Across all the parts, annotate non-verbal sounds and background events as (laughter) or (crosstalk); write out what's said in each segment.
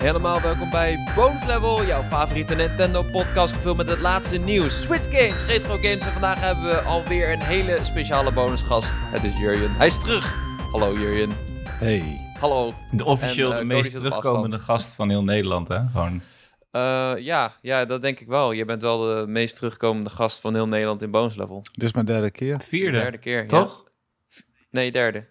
Helemaal welkom bij Bonus Level, jouw favoriete Nintendo podcast gevuld met het laatste nieuws, Switch games, retro games en vandaag hebben we alweer een hele speciale bonusgast. Het is Jurjen. Hij is terug. Hallo Jurjen. Hey. Hallo. De officieel En, eh, de meest terugkomende gast van heel Nederland, hè? Gewoon. Eh, ja, ja, dat denk ik wel. Je bent wel de meest terugkomende gast van heel Nederland in Bonus Level. Dit is mijn derde keer. Vierde. Derde keer, ja. Toch? Nee, derde.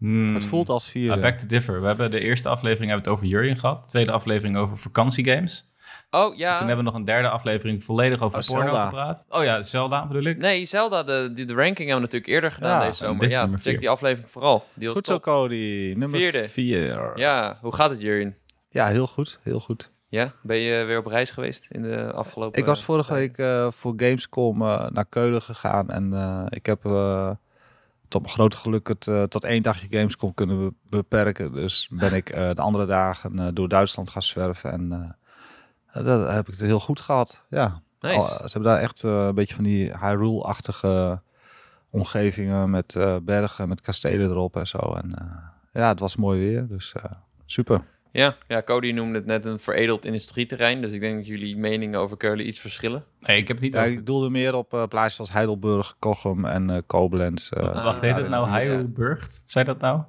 Hmm. Het voelt als vierde. Ah, back to differ. We hebben de eerste aflevering hebben we het over Jurjen gehad. De tweede aflevering over vakantiegames. Oh, ja. Toen hebben we nog een derde aflevering volledig over Oh, porno Zelda. gepraat. Oh ja, Zelda bedoel ik. Nee, Zelda, de, de ranking hebben we natuurlijk eerder gedaan Ja, deze en zomer. dit is Ja, check vier. die aflevering vooral. Die Goed zo, top. Cody. Nummer Vierde. vier. Ja, hoe gaat het Jurjen? Ja, heel goed. Heel goed. Ja, ben je weer op reis geweest in de afgelopen... Ik was vorige week eh, voor Gamescom eh, naar Keulen gegaan. En eh, ik heb eh, tot mijn grote geluk het eh, tot één dagje Gamescom kunnen be- beperken. Dus ben ik eh, de andere dagen eh, door Duitsland gaan zwerven. En dat heb ik het heel goed gehad. Ja. Nice. Al- ze hebben daar echt een beetje van die Hyrule-achtige omgevingen met bergen, met kastelen erop en zo. En ja, het was mooi weer, dus super. Ja, ja, Cody noemde het net een veredeld industrieterrein. Dus ik denk dat jullie meningen over Keulen iets verschillen. Nee, ik heb het niet Ja, over... ik doelde meer op eh plaatsen als Heidelburg, Kochem en eh Koblenz. eh, Wacht, heet het nou ja, Heidelburg? Zei dat nou?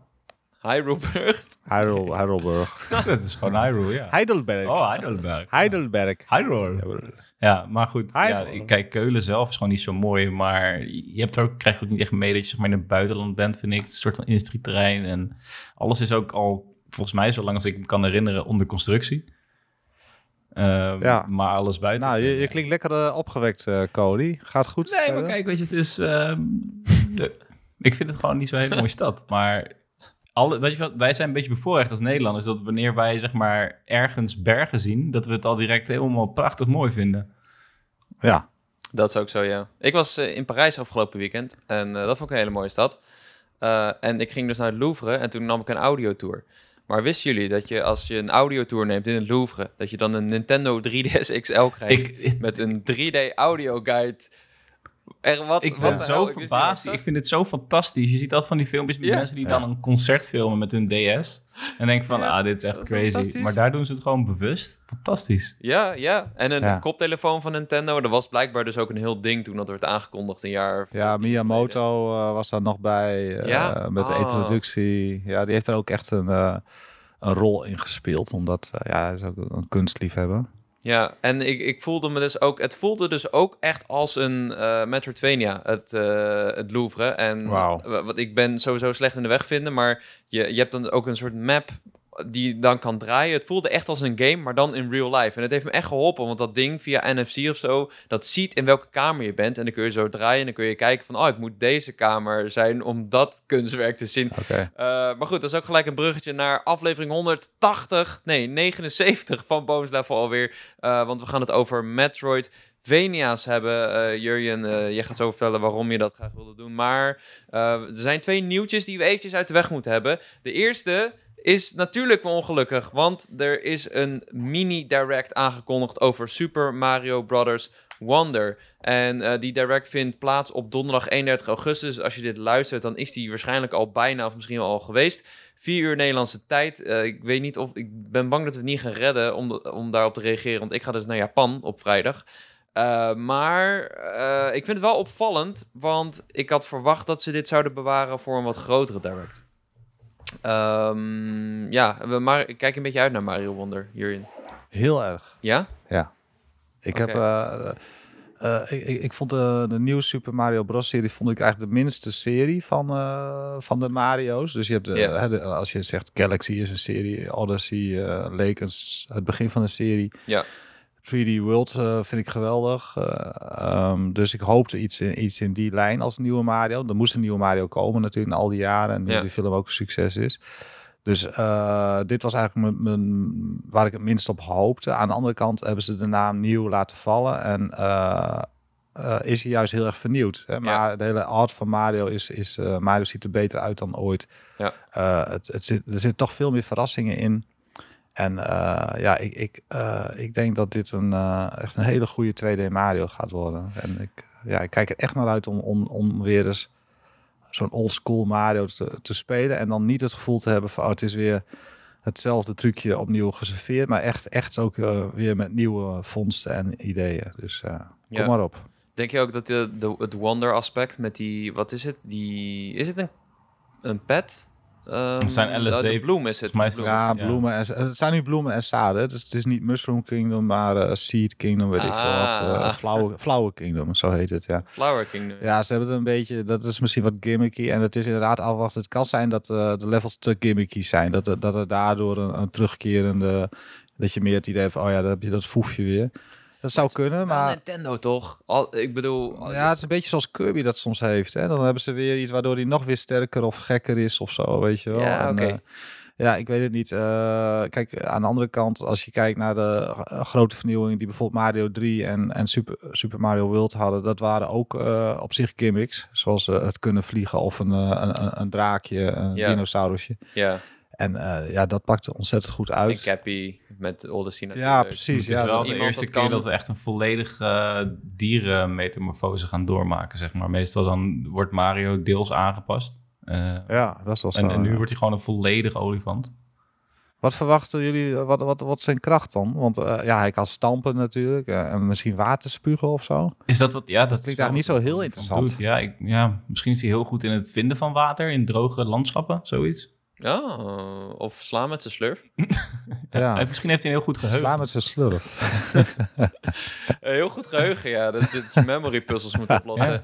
Heidelberg. (laughs) Heidel, Heidelburg. dat is gewoon Hyrule, ja. Heidelberg. Oh, Heidelberg. Heidelberg. Hyrule. Ja, maar goed. Ja, kijk, Keulen zelf is gewoon niet zo mooi. Maar je hebt er ook, krijgt ook niet echt mee dat je zeg maar, in het buitenland bent, vind ik. Het is een soort van industrieterrein. En alles is ook al, volgens mij, zolang als ik me kan herinneren, onder constructie. Ehm, Ja. Maar alles buiten. Nou, je, je klinkt lekker eh, opgewekt, eh, Cody. Gaat goed? Nee, maar kijk, weet je, het is... ehm, (laughs) de- ik vind het gewoon niet zo'n hele mooie stad. Maar alle, weet je wat, wij zijn een beetje bevoorrecht als Nederlanders... dat wanneer wij zeg maar ergens bergen zien... dat we het al direct helemaal prachtig mooi vinden. Ja. Dat is ook zo, ja. Ik was eh, in Parijs afgelopen weekend. En dat vond ik een hele mooie stad. Eh, en ik ging dus naar het Louvre. En toen nam ik een audiotour. Maar wisten jullie dat je als je een audiotour neemt in het Louvre... dat je dan een Nintendo (laughs) 3DS XL krijgt... Ik, met een 3D audio guide... Er, wat, Ik ben zo hel, verbaasd. Ik vind het zo fantastisch. Je ziet altijd van die filmpjes met mensen die dan een concert filmen met hun DS. En denk van, Ja, ah, dit is echt is crazy. Maar daar doen ze het gewoon bewust. Fantastisch. Ja, ja. En een Ja. koptelefoon van Nintendo. Dat was blijkbaar dus ook een heel ding toen dat werd aangekondigd een jaar. Ja, Miyamoto eh, was daar nog bij eh, Ja? met de Ah. introductie. Ja, die heeft er ook echt een, eh, een rol in gespeeld. Omdat eh, ja, hij is ook een kunstliefhebber. Ja, en ik, ik voelde me dus ook... Het voelde dus ook echt als een eh Metroidvania, het, eh, het Louvre. En wat ik ben sowieso slecht in de weg vinden, maar je, je hebt dan ook een soort map die je dan kan draaien. Het voelde echt als een game, maar dan in real life. En het heeft me echt geholpen, want dat ding via NFC of zo, dat ziet in welke kamer je bent. En dan kun je zo draaien en dan kun je kijken van, oh, ik moet deze kamer zijn om dat kunstwerk te zien. Uh, maar goed, dat is ook gelijk een bruggetje naar aflevering 180, nee, 79 van Bonus Level alweer. Uh, want we gaan het over Metroid Venia's hebben. Uh, Jurjen, uh, jij gaat zo vertellen waarom je dat graag wilde doen. Maar uh, er zijn twee nieuwtjes die we eventjes uit de weg moeten hebben. De eerste is natuurlijk ongelukkig, want er is een mini-direct aangekondigd over Super Mario Brothers Wonder. En uh, die direct vindt plaats op donderdag 31 augustus. Als je dit luistert, dan is die waarschijnlijk al bijna of misschien al geweest. 4 uur Nederlandse tijd. Uh, ik weet niet of. Ik ben bang dat we het niet gaan redden om, daarop te reageren. Want ik ga dus naar Japan op vrijdag. Uh, maar ik vind het wel opvallend. Want ik had verwacht dat ze dit zouden bewaren voor een wat grotere direct. Um, ja, we maar, ik kijk een beetje uit naar Mario Wonder hierin. Heel erg. Ja? Ja. Ik okay. heb... Uh, uh, ik, ik, vond de, de nieuwe Super Mario Bros. serie vond ik eigenlijk de minste serie van, uh, van de Mario's. Dus je hebt de, Ja. hè, de- als je zegt Galaxy is een serie, Odyssey, uh, Lake het begin van de serie. Ja. 3D World uh, vind ik geweldig. Uh, um, dus ik hoopte iets in, iets in die lijn als nieuwe Mario. Er moest een nieuwe Mario komen natuurlijk in al die jaren. En nu Ja. die film ook een succes is. Dus uh, dit was eigenlijk mijn, mijn, waar ik het minst op hoopte. Aan de andere kant hebben ze de naam nieuw laten vallen. En is hij juist heel erg vernieuwd. Hè? Maar Ja. de hele art van Mario is... is Mario ziet er beter uit dan ooit. Ja. Het, het zit, er zitten toch veel meer verrassingen in. En uh, ja, ik, ik, uh, ik denk dat dit een, uh, echt een hele goede 2D Mario gaat worden. En ik, ja, ik kijk er echt naar uit om, om, om weer eens zo'n old school Mario te, te spelen. En dan niet het gevoel te hebben van, oh, het is weer hetzelfde trucje opnieuw geserveerd. Maar echt, echt ook eh, weer met nieuwe vondsten en ideeën. Dus eh, kom Ja. maar op. Denk je ook dat de, de, het wonder aspect met die, wat is het? Die, is het een, een pet? Ehm, Het zijn LSD De bloem is het. Volgens mij de is bloem. Ja, ja. bloemen en, het zijn nu bloemen en zaden. Dus het is niet Mushroom Kingdom, maar eh, Seed Kingdom, weet ik veel wat. Ah. eh Flower, (laughs) Flower Kingdom, zo heet het, ja. Flower Kingdom. Ja, ze hebben het een beetje, dat is misschien wat gimmicky. En het is inderdaad afwachten. Het kan zijn dat eh, de levels te gimmicky zijn. Dat, er- dat er daardoor een, een terugkerende, dat je meer het idee hebt van, oh ja, dan heb je dat foefje weer. Dat zou kunnen, Maar Nintendo toch? Al, ik bedoel, ja, het is een beetje zoals Kirby dat soms heeft. Hè? Dan hebben ze weer iets waardoor hij nog weer sterker of gekker is of zo, weet je wel. Ja, oké. eh, ja, ik weet het niet. Eh, kijk, aan de andere kant, als je kijkt naar de eh, grote vernieuwingen die bijvoorbeeld Mario 3 en, en Super, Super Mario World hadden, dat waren ook op zich gimmicks. Zoals het kunnen vliegen of een, een, een, een draakje, een Ja. dinosaurusje. ja, En eh, ja, dat pakte ontzettend goed en uit. Cappy met Odyssey Ja, natuurlijk. precies. Het is Ja, wel als de eerste dat keer kan- dat we echt een volledig eh dierenmetamorfose gaan doormaken, zeg maar. Meestal dan wordt Mario deels aangepast. Eh, ja, dat is wel zo. en, en nu ja. wordt hij gewoon een volledig olifant. Wat verwachten jullie, wat, wat, wat is zijn kracht dan? Want eh, ja, hij kan stampen natuurlijk. en misschien water spugen of zo. Is dat wat? Ja, dat, is klinkt wel eigenlijk niet zo heel interessant. doet. Ja, ik, ja, misschien is hij heel goed in het vinden van water in droge landschappen, zoiets. Oh, of slaan met zijn slurf. (laughs) Ja, Eh, misschien heeft hij een heel goed geheugen. sla met zijn slurf. (laughs) Eh, heel goed geheugen, ja. Dat je memory puzzles moet oplossen.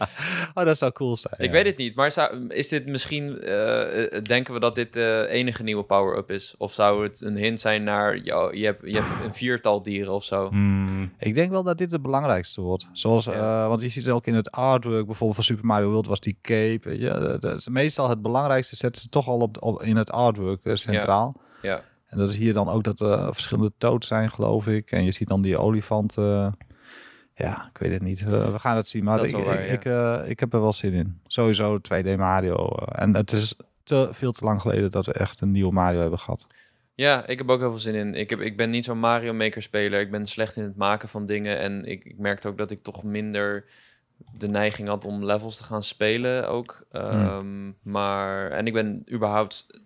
Oh, dat zou cool zijn. Ik ja. weet het niet, maar zou, is dit misschien... eh, denken we dat dit de enige nieuwe power-up is? Of zou het een hint zijn naar... Yo, je, hebt, je hebt een viertal dieren of zo? Hmm, Ik denk wel dat dit het belangrijkste wordt. Zoals, Ja. eh, want je ziet het ook in het artwork, bijvoorbeeld van Super Mario World was die cape. Weet je? Dat- dat is meestal het belangrijkste zetten ze toch al op, op in het artwork eh, centraal. Ja. En dat is hier dan ook dat er verschillende toads zijn, geloof ik. En je ziet dan die olifant. eh, ja, ik weet het niet. We gaan het zien. Maar ik, wel waar, ik, ja. ik, eh, ik heb er wel zin in. Sowieso 2D Mario. en het is te veel te lang geleden dat we echt een nieuwe Mario hebben gehad. Ja, ik heb ook heel veel zin in. Ik, heb, ik ben niet zo'n Mario Maker speler. Ik ben slecht in het maken van dingen. En ik, ik merkte ook dat ik toch minder de neiging had om levels te gaan spelen ook. Ehm, Maar, en ik ben überhaupt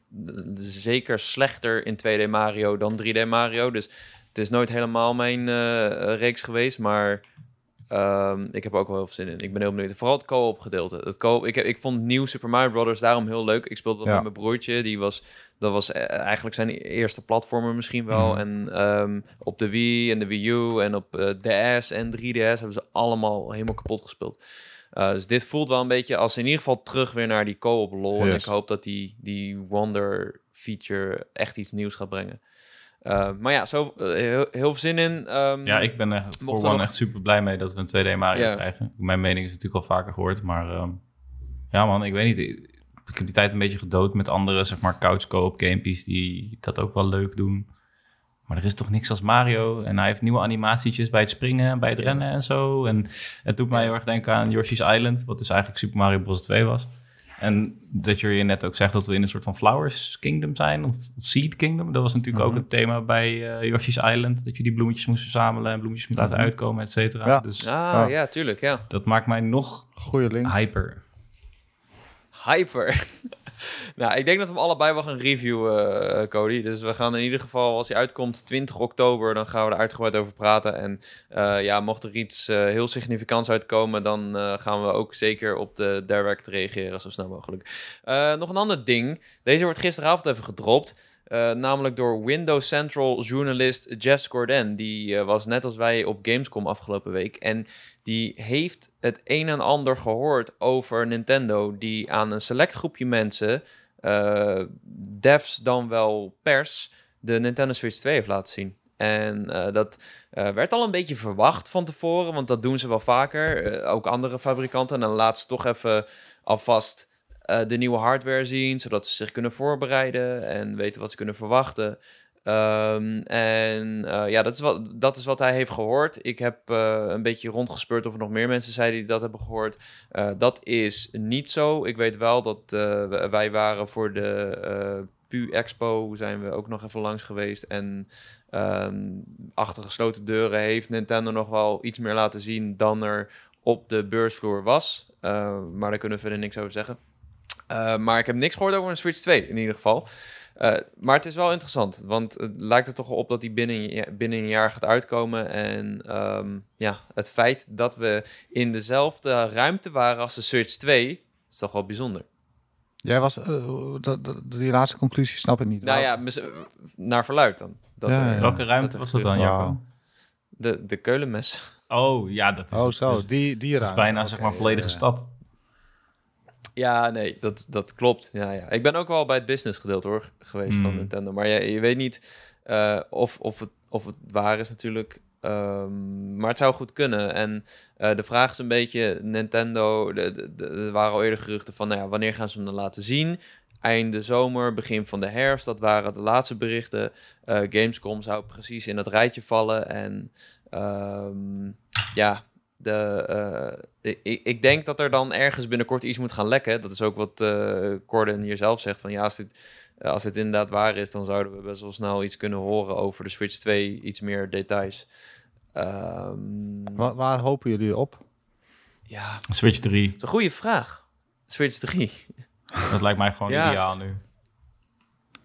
zeker slechter in 2D Mario dan 3D Mario. Dus het is nooit helemaal mijn eh, reeks geweest, maar ehm, ik heb er ook wel heel veel zin in. Ik ben heel benieuwd. Vooral het co-op gedeelte. Het co ik, heb- ik vond nieuw Super Mario Brothers daarom heel leuk. Ik speelde dat Ja. met mijn broertje. Die was, dat was eh, eigenlijk zijn eerste platformer misschien wel. Mhm. En ehm, op de Wii en de Wii U en op eh, DS en 3DS hebben ze allemaal helemaal kapot gespeeld. Uh, dus dit voelt wel een beetje als in ieder geval terug weer naar die co-op lol. En ik hoop dat die, die Wonder feature echt iets nieuws gaat brengen. Uh, maar ja, zo, uh, heel, veel zin in. Um, Ja, ik ben er voor nog- echt super blij mee dat we een 2D Mario krijgen. Mijn mening is natuurlijk al vaker gehoord, maar ehm, ja man, ik weet niet. Ik heb die tijd een beetje gedood met andere, zeg maar, couch co-op gamepies die dat ook wel leuk doen. Maar er is toch niks als Mario. En hij heeft nieuwe animatietjes bij het springen en bij het Ja. rennen en zo. En het doet mij heel erg denken aan Yoshi's Island, wat dus eigenlijk Super Mario Bros. 2 was. En dat je net ook zegt dat we in een soort van Flowers Kingdom zijn, of Seed Kingdom. Dat was natuurlijk Mhm. ook een thema bij eh, Yoshi's Island. Dat je die bloemetjes moest verzamelen en bloemetjes moest laten Mhm. uitkomen, et cetera. Ja. Dus Ah, Oh. ja, tuurlijk, ja. dat maakt mij nog Goeie link. hyper. Hyper. (laughs) nou, ik denk dat we hem allebei wel gaan reviewen, eh, Cody. Dus we gaan in ieder geval, als hij uitkomt, 20 oktober, dan gaan we er uitgebreid over praten. En eh, ja, mocht er iets eh, heel significants uitkomen, dan gaan we ook zeker op de direct reageren, zo snel mogelijk. Nog een ander ding. Deze wordt gisteravond even gedropt. Eh, namelijk door Windows Central journalist Jess Gordon. Die eh, was net als wij op Gamescom afgelopen week. En die heeft het een en ander gehoord over Nintendo, die aan een select groepje mensen, eh, devs dan wel pers, de Nintendo Switch 2 heeft laten zien. En dat werd al een beetje verwacht van tevoren, want dat doen ze wel vaker. Ook andere fabrikanten. En dan laat ze toch even alvast eh, de nieuwe hardware zien, zodat ze zich kunnen voorbereiden en weten wat ze kunnen verwachten. Ehm, en eh, ja, dat is, wat, dat is wat hij heeft gehoord. Ik heb eh, een beetje rondgespeurd of er nog meer mensen zijn die dat hebben gehoord. Eh, dat is niet zo. Ik weet wel dat wij waren voor de PU Expo, zijn we ook nog even langs geweest. En ehm, achter gesloten deuren heeft Nintendo nog wel iets meer laten zien dan er op de beursvloer was. Maar daar kunnen we verder niks over zeggen. Eh, maar ik heb niks gehoord over een Switch 2 in ieder geval. Eh, maar het is wel interessant, want het lijkt er toch op dat die binnen, binnen een jaar gaat uitkomen. En ehm, ja, het feit dat we in dezelfde ruimte waren als de Switch 2, is toch wel bijzonder. Jij was, eh, dat, dat- die laatste conclusie snap ik niet. Nou ja, naar verluid dan. Dat Ja, er- ja. Welke ruimte was dat dan? De, de Keulenmes. Oh, ja, dat is, Oh zo, dus- die, die dat is ruimte. bijna zeg maar volledige stad. Ja, nee, dat, dat klopt. Ja, ja. Ik ben ook wel bij het business gedeelte hoor, geweest van Hmm. Nintendo. Maar je, je weet niet eh, of, of, het, of het waar is natuurlijk. Ehm, maar het zou goed kunnen. En eh, de vraag is een beetje, Nintendo, er waren al eerder geruchten van, nou ja, wanneer gaan ze hem dan laten zien? Einde zomer, begin van de herfst, dat waren de laatste berichten. Eh, Gamescom zou precies in dat rijtje vallen. En ehm, ja, de, eh, ik, ik denk dat er dan ergens binnenkort iets moet gaan lekken. Dat is ook wat eh Corden hier zelf zegt. Van ja, als dit, eh, als dit inderdaad waar is, dan zouden we best wel snel iets kunnen horen over de Switch 2. Iets meer details. Ehm, Waar, waar hopen jullie op? ja, Switch 3, dat is een goede vraag. Switch 3. dat lijkt mij gewoon Ja. ideaal nu.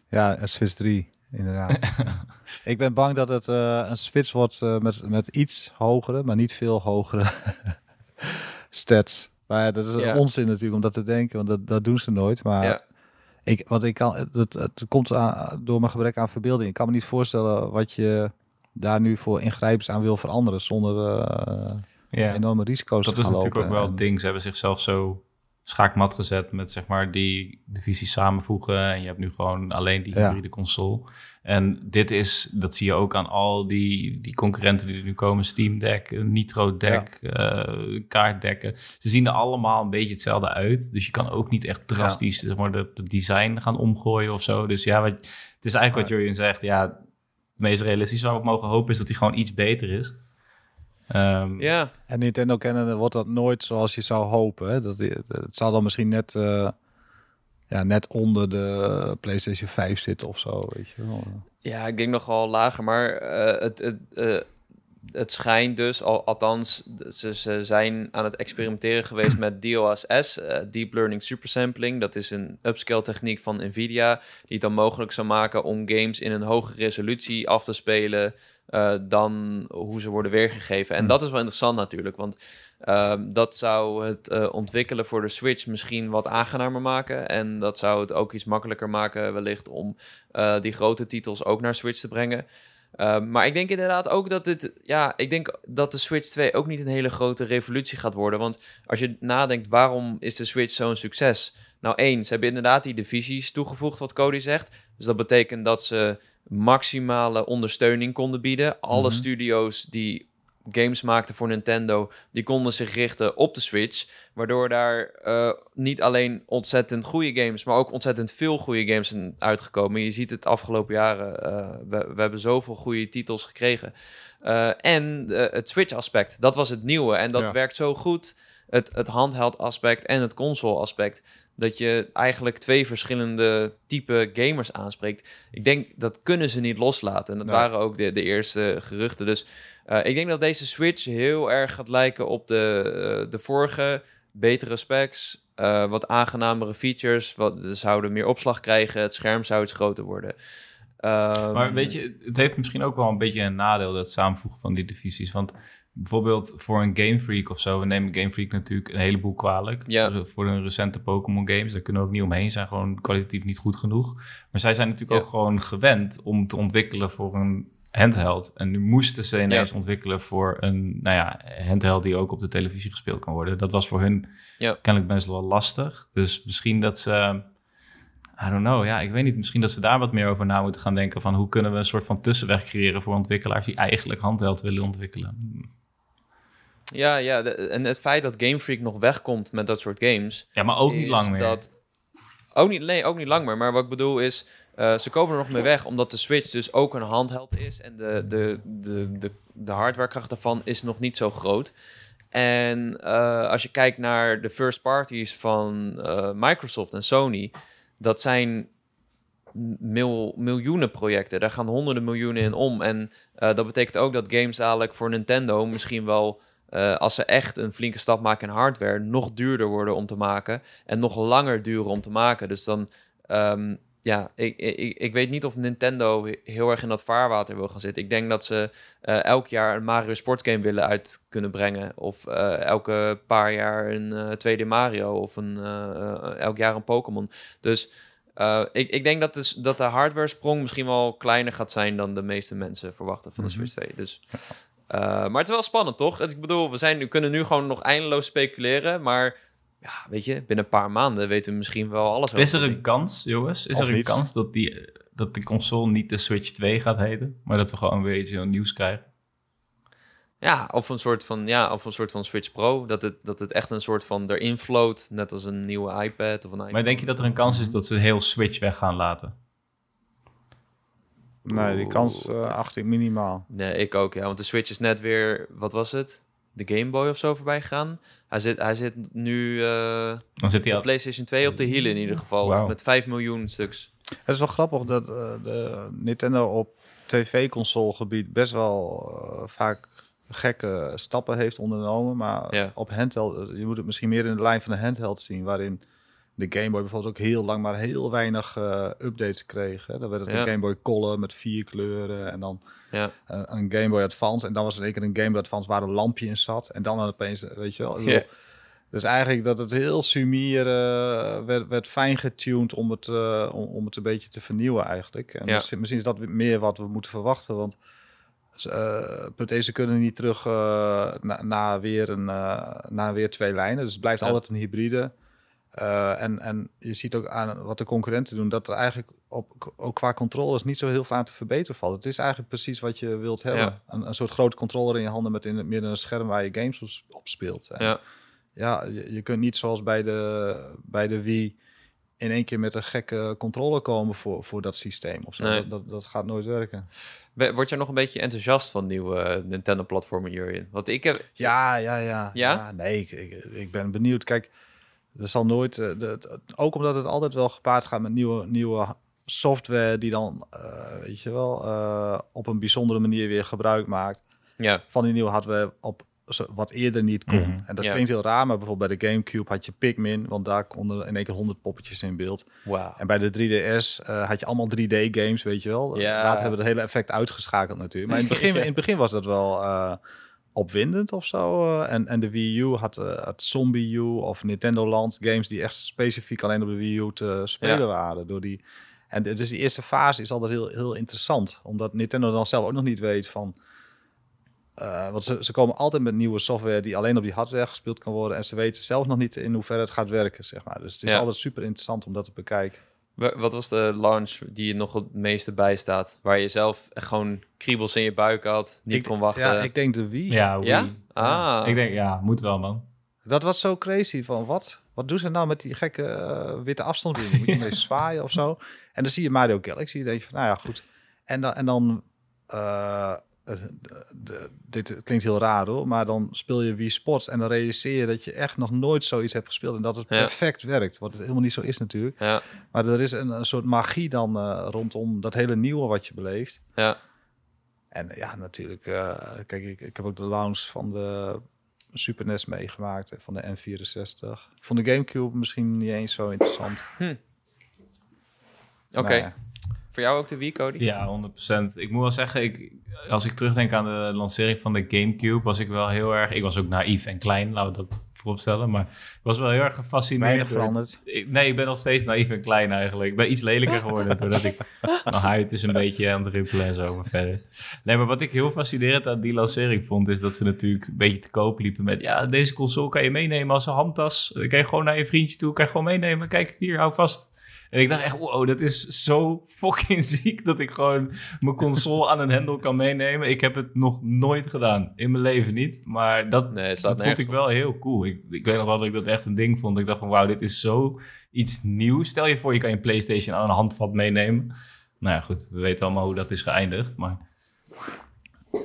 Ja, een Switch 3, inderdaad. (laughs) ik ben bang dat het eh, een Switch wordt eh, met, met iets hogere, maar niet veel hogere (laughs) stats. Maar ja, dat is Ja. onzin natuurlijk om dat te denken, want dat, dat doen ze nooit. Maar Ja. ik, wat ik kan, het, het, komt aan, door mijn gebrek aan verbeelding. Ik kan me niet voorstellen wat je daar nu voor ingrijpens aan wil veranderen zonder eh, Ja. enorme risico's Dat te is gaan natuurlijk ook wel het ding. Ze hebben zichzelf zo schaakmat gezet met zeg maar die divisies samenvoegen. En je hebt nu gewoon alleen die Ja. hybride console. En dit is, dat zie je ook aan al die, die concurrenten die er nu komen. Steam Deck, Nitro Deck, eh, kaartdekken. Ze zien er allemaal een beetje hetzelfde uit. Dus je kan ook niet echt drastisch zeg maar, het het design gaan omgooien of zo. Dus ja, wat, het is eigenlijk wat Julian zegt. Ja, het meest realistisch waar we mogen hopen is dat hij gewoon iets beter is. Ehm, Ja, En Nintendo kennende wordt dat nooit zoals je zou hopen. Hè? Dat, het zal dan misschien net, eh, ja, net onder de PlayStation 5 zitten of zo. Weet je wel. Ja, ik denk nogal lager, maar eh, het, het, eh, het schijnt dus, al, althans, ze, ze zijn aan het experimenteren geweest met DLSS, Deep Learning Supersampling. Dat is een upscale techniek van NVIDIA, die het dan mogelijk zou maken om games in een hogere resolutie af te spelen eh, dan hoe ze worden weergegeven. En Hmm. dat is wel interessant natuurlijk, want ehm, dat zou het eh, ontwikkelen voor de Switch misschien wat aangenamer maken. En dat zou het ook iets makkelijker maken wellicht om eh, die grote titels ook naar Switch te brengen. Ehm, maar ik denk inderdaad ook dat dit, ja, ik denk dat de Switch 2 ook niet een hele grote revolutie gaat worden. Want als je nadenkt, waarom is de Switch zo'n succes? Nou, één, ze hebben inderdaad die divisies toegevoegd, wat Cody zegt. Dus dat betekent dat ze maximale ondersteuning konden bieden. Alle Mhm. studio's die games maakten voor Nintendo, die konden zich richten op de Switch. Waardoor daar eh, niet alleen ontzettend goede games, maar ook ontzettend veel goede games zijn uitgekomen. Je ziet het afgelopen jaren, eh, we, we hebben zoveel goede titels gekregen. Eh, en het Switch-aspect, dat was het nieuwe. En dat Ja. werkt zo goed, het, het handheld-aspect en het console-aspect, dat je eigenlijk twee verschillende type gamers aanspreekt. Ik denk, dat kunnen ze niet loslaten. En dat Nee. waren ook de, de eerste geruchten. Dus eh, ik denk dat deze Switch heel erg gaat lijken op de, eh, de vorige. Betere specs, eh, wat aangenamere features. Wat, ze zouden meer opslag krijgen. Het scherm zou iets groter worden. Ehm, Maar weet je, het heeft misschien ook wel een beetje een nadeel, dat samenvoegen van die divisies. Want bijvoorbeeld voor een Game Freak of zo, we nemen Game Freak natuurlijk een heleboel kwalijk. Ja. Voor- hun recente Pokémon games, daar kunnen we ook niet omheen zijn, gewoon kwalitatief niet goed genoeg. Maar zij zijn natuurlijk Ja. ook gewoon gewend om te ontwikkelen voor een handheld. En nu moesten ze ineens ontwikkelen voor een nou ja, handheld die ook op de televisie gespeeld kan worden. Dat was voor hun Ja. kennelijk best wel lastig. Dus misschien dat ze... I don't know, ja, ik weet niet. Misschien dat ze daar wat meer over na moeten gaan denken. Van hoe kunnen we een soort van tussenweg creëren voor ontwikkelaars die eigenlijk handheld willen ontwikkelen. Ja, ja de- en het feit dat Game Freak nog wegkomt met dat soort games... Ja, maar ook niet lang meer. Dat, ook niet, nee, ook niet lang meer. Maar wat ik bedoel is, eh, ze komen er nog mee weg, omdat de Switch dus ook een handheld is. En de, de, de, de, de hardwarekracht daarvan is nog niet zo groot. En eh, als je kijkt naar de first parties van eh, Microsoft en Sony, dat zijn mil, miljoenen projecten. Daar gaan honderden miljoenen in om. En dat betekent ook dat games dadelijk voor Nintendo misschien wel, eh, als ze echt een flinke stap maken in hardware, nog duurder worden om te maken. En nog langer duren om te maken. Dus dan, ehm, ja, ik, ik, ik weet niet of Nintendo he- heel erg in dat vaarwater wil gaan zitten. Ik denk dat ze eh, elk jaar een Mario sportgame willen uit kunnen brengen. Of eh, elke paar jaar een eh 2D Mario of een, elk jaar een Pokémon. Dus ik, ik denk dat, dus, dat de hardware sprong misschien wel kleiner gaat zijn dan de meeste mensen verwachten van de Mhm. Switch 2. Dus, eh, maar het is wel spannend, toch? Ik bedoel, we, zijn, we kunnen nu gewoon nog eindeloos speculeren. Maar ja, weet je, binnen een paar maanden weten we misschien wel alles over. Is er een kans, jongens? Is Of er een kans dat, die, dat de console niet de Switch 2 gaat heten? Maar dat we gewoon weer iets nieuws krijgen? Ja, of een soort van, ja, of een soort van Switch Pro. Dat het, dat het echt een soort van erin float. Net als een nieuwe iPad of een iPhone. Maar denk je dat er een kans is dat ze heel Switch weg gaan laten? Nee, die kans eh, acht ik minimaal. Nee, ik ook, ja. Want de Switch is net weer, wat was het? De Game Boy of zo voorbij gegaan. Hij zit, hij zit nu eh Dan zit hij de al... PlayStation 2 op de hielen in ieder geval. Met 5 miljoen stuks. Het is wel grappig dat eh, de Nintendo op tv-console gebied best wel vaak gekke stappen heeft ondernomen. Maar Ja. op handheld, je moet het misschien meer in de lijn van de handheld zien, waarin de Game Boy bijvoorbeeld ook heel lang maar heel weinig eh, updates kreeg. Hè. Dan werd het Ja. een Game Boy Color met vier kleuren en dan Ja, een, een Game Boy Advance. En dan was er keer een Game Boy Advance waar een lampje in zat. En dan opeens, weet je wel. Dus eigenlijk dat het heel sumier eh, werd, werd fijn getuned om het, eh, om, om het een beetje te vernieuwen eigenlijk. En Ja. misschien, misschien is dat meer wat we moeten verwachten. Want eh punt ze kunnen niet terug eh, na, na, weer een, eh, na weer twee lijnen. Dus het blijft altijd een hybride. Eh, en, en je ziet ook aan wat de concurrenten doen, dat er eigenlijk op, ook qua controllers niet zo heel veel aan te verbeteren valt. Het is eigenlijk precies wat je wilt hebben. Ja. Een, een soort grote controller in je handen met in het midden een scherm waar je games op, speelt. En ja. ja, je, je kunt niet zoals bij de, bij de Wii in één keer met een gekke controller komen voor, voor dat systeem. Of zo. Nee. Dat, dat, dat gaat nooit werken. We- Word je nog een beetje enthousiast van nieuwe eh, Nintendo-platformen, Jurjen? Want ik heb... Ja, ja, ja. Ja? nee, ik, ik, ik ben benieuwd. Kijk, er zal nooit... eh, de, de- ook omdat het altijd wel gepaard gaat met nieuwe, nieuwe software... die dan, eh, weet je wel, eh, op een bijzondere manier weer gebruik maakt... Ja, van die nieuwe hardware op wat eerder niet kon. Mhm. En dat Ja. klinkt heel raar, maar bijvoorbeeld bij de Gamecube had je Pikmin... want daar konden in één keer 100 poppetjes in beeld. wauw. En bij de 3DS eh, had je allemaal 3D-games, weet je wel. Ja. Later hebben we het hele effect uitgeschakeld natuurlijk. Maar in het begin, (laughs) Ja. in het begin was dat wel eh, opwindend of zo. eh. en, en de Wii U had, eh had Zombie U of Nintendo Land games... die echt specifiek alleen op de Wii U te spelen Ja. waren. Door die, en dus die eerste fase is altijd heel, heel interessant. Omdat Nintendo dan zelf ook nog niet weet van... eh, want ze, ze komen altijd met nieuwe software die alleen op die hardware gespeeld kan worden. En ze weten zelf nog niet in hoeverre het gaat werken, zeg maar. Dus het is Ja. altijd super interessant om dat te bekijken. Wa- Wat was de launch die je nog het meeste bijstaat? Waar je zelf echt gewoon kriebels in je buik had, niet Ik- kon wachten? Ja, ik denk de Wii. Ja, Wii. Ja? Ah. Ik denk, ja, moet wel, man. Dat was zo crazy van wat? Wat doen ze nou met die gekke eh, witte afstandsbediening? Moet je mee (laughs) zwaaien of zo? En dan zie je Mario Galaxy. Dan denk je van, nou ja, goed. En dan, en dan eh, de- dit klinkt heel raar hoor, maar dan speel je Wii Sports en dan realiseer je dat je echt nog nooit zoiets hebt gespeeld en dat het Ja. perfect werkt. Wat het helemaal niet zo is natuurlijk. Ja, Maar er is een, een soort magie dan eh, rondom dat hele nieuwe wat je beleeft. ja. En ja, natuurlijk. eh, kijk, ik, ik heb ook de launch van de Super NES meegemaakt, eh, van de N64. Ik vond de Gamecube misschien niet eens zo interessant. Oké. Maar ja. Voor jou ook de Wii, Cody? Ja, 100%. Ik moet wel zeggen, ik, als ik terugdenk aan de lancering van de Gamecube, was ik wel heel erg... Ik was ook naïef en klein, laten we dat vooropstellen. Maar ik was wel heel erg gefascineerd. Weinig veranderd. Ik- nee, ik ben nog steeds naïef en klein eigenlijk. Ik ben iets lelijker geworden (laughs) doordat ik... Mijn huid is een beetje aan het rimpelen en zo, maar verder. Nee, maar wat ik heel fascinerend aan die lancering vond... is dat ze natuurlijk een beetje te koop liepen met... ja, deze console kan je meenemen als een handtas. Dan kan je gewoon naar je vriendje toe, kan je gewoon meenemen. Kijk, hier, hou vast. En ik dacht echt, wow, dat is zo fucking (laughs) ziek... dat ik gewoon mijn console aan een hendel kan meenemen. Ik heb het nog nooit gedaan. In mijn leven niet. Maar dat, Nee, dat vond ik wel heel cool. Ik, ik weet nog wel dat ik dat echt een ding vond. Ik dacht van, wauw, dit is zo iets nieuws. Stel je voor, je kan je PlayStation aan een handvat meenemen. Nou ja, goed, we weten allemaal hoe dat is geëindigd. Maar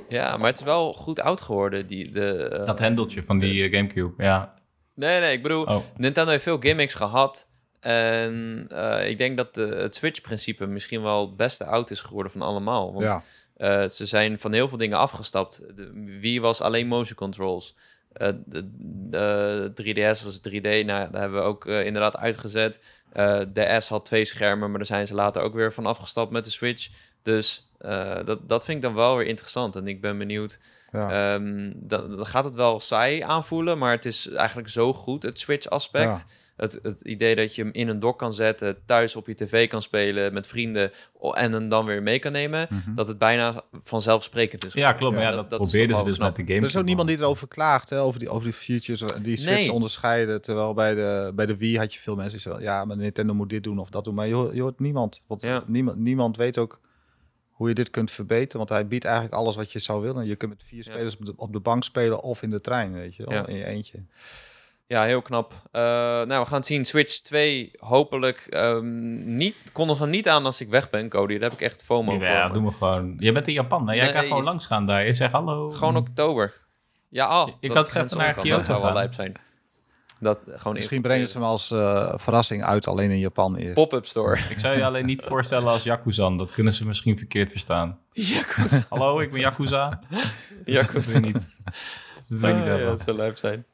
Ja, maar het is wel goed oud geworden. Die, de, eh, dat hendeltje van die eh, Gamecube, ja. Nee, nee, ik bedoel, Oh, Nintendo heeft veel gimmicks gehad. En eh, ik denk dat de, het Switch-principe misschien wel het beste oud is geworden van allemaal. Want Ja. eh, ze zijn van heel veel dingen afgestapt. De Wii was alleen motion controls. eh, de, de 3DS was 3D, nou, daar hebben we ook inderdaad uitgezet. De S had twee schermen, maar daar zijn ze later ook weer van afgestapt met de Switch. Dus dat, dat vind ik dan wel weer interessant. En ik ben benieuwd. Ja. ehm, dan, dan gaat het wel saai aanvoelen, maar het is eigenlijk zo goed, het Switch-aspect. Ja. Het, het idee dat je hem in een dock kan zetten, thuis op je tv kan spelen met vrienden en hem dan weer mee kan nemen, Mhm. dat het bijna vanzelfsprekend is. Ja, klopt. Maar ja, dat, dat- probeerden ze dus met de game. Er is ook niemand die erover klaagt, hè, over, die, over die features, die Switch Nee. onderscheiden. Terwijl bij de, bij de Wii had je veel mensen die zeggen, ja, maar Nintendo moet dit doen of dat doen. Maar je, hoort- je hoort niemand. Want Ja. niemand, niemand weet ook hoe je dit kunt verbeteren. Want hij biedt eigenlijk alles wat je zou willen. Je kunt met vier Ja. spelers op de, op de bank spelen of in de trein, weet je wel, in je eentje. Ja, heel knap. Eh, nou, we gaan het zien. Switch 2, hopelijk ehm, niet. Kondig hem niet aan als ik weg ben, Cody. Daar heb ik echt FOMO voor. Ja, doen we gewoon. Jij bent in Japan, hè? Jij Nee, kan gewoon je- langs gaan daar. Je zegt hallo. Gewoon oktober. Ja, al. Ik had even naar Kyoto Dat zou wel lijp zijn. Dat gewoon Misschien brengen ze hem als eh, verrassing uit, alleen in Japan eerst. Pop-up store. Ik zou je alleen niet voorstellen als Yakuzan. Dat kunnen ze misschien verkeerd verstaan. (laughs) Yakuza. Hallo, ik ben Yakuza. Dat Yakuza. wil je niet. Dat je niet Ah, hebben. ja, dat zou lijp zijn.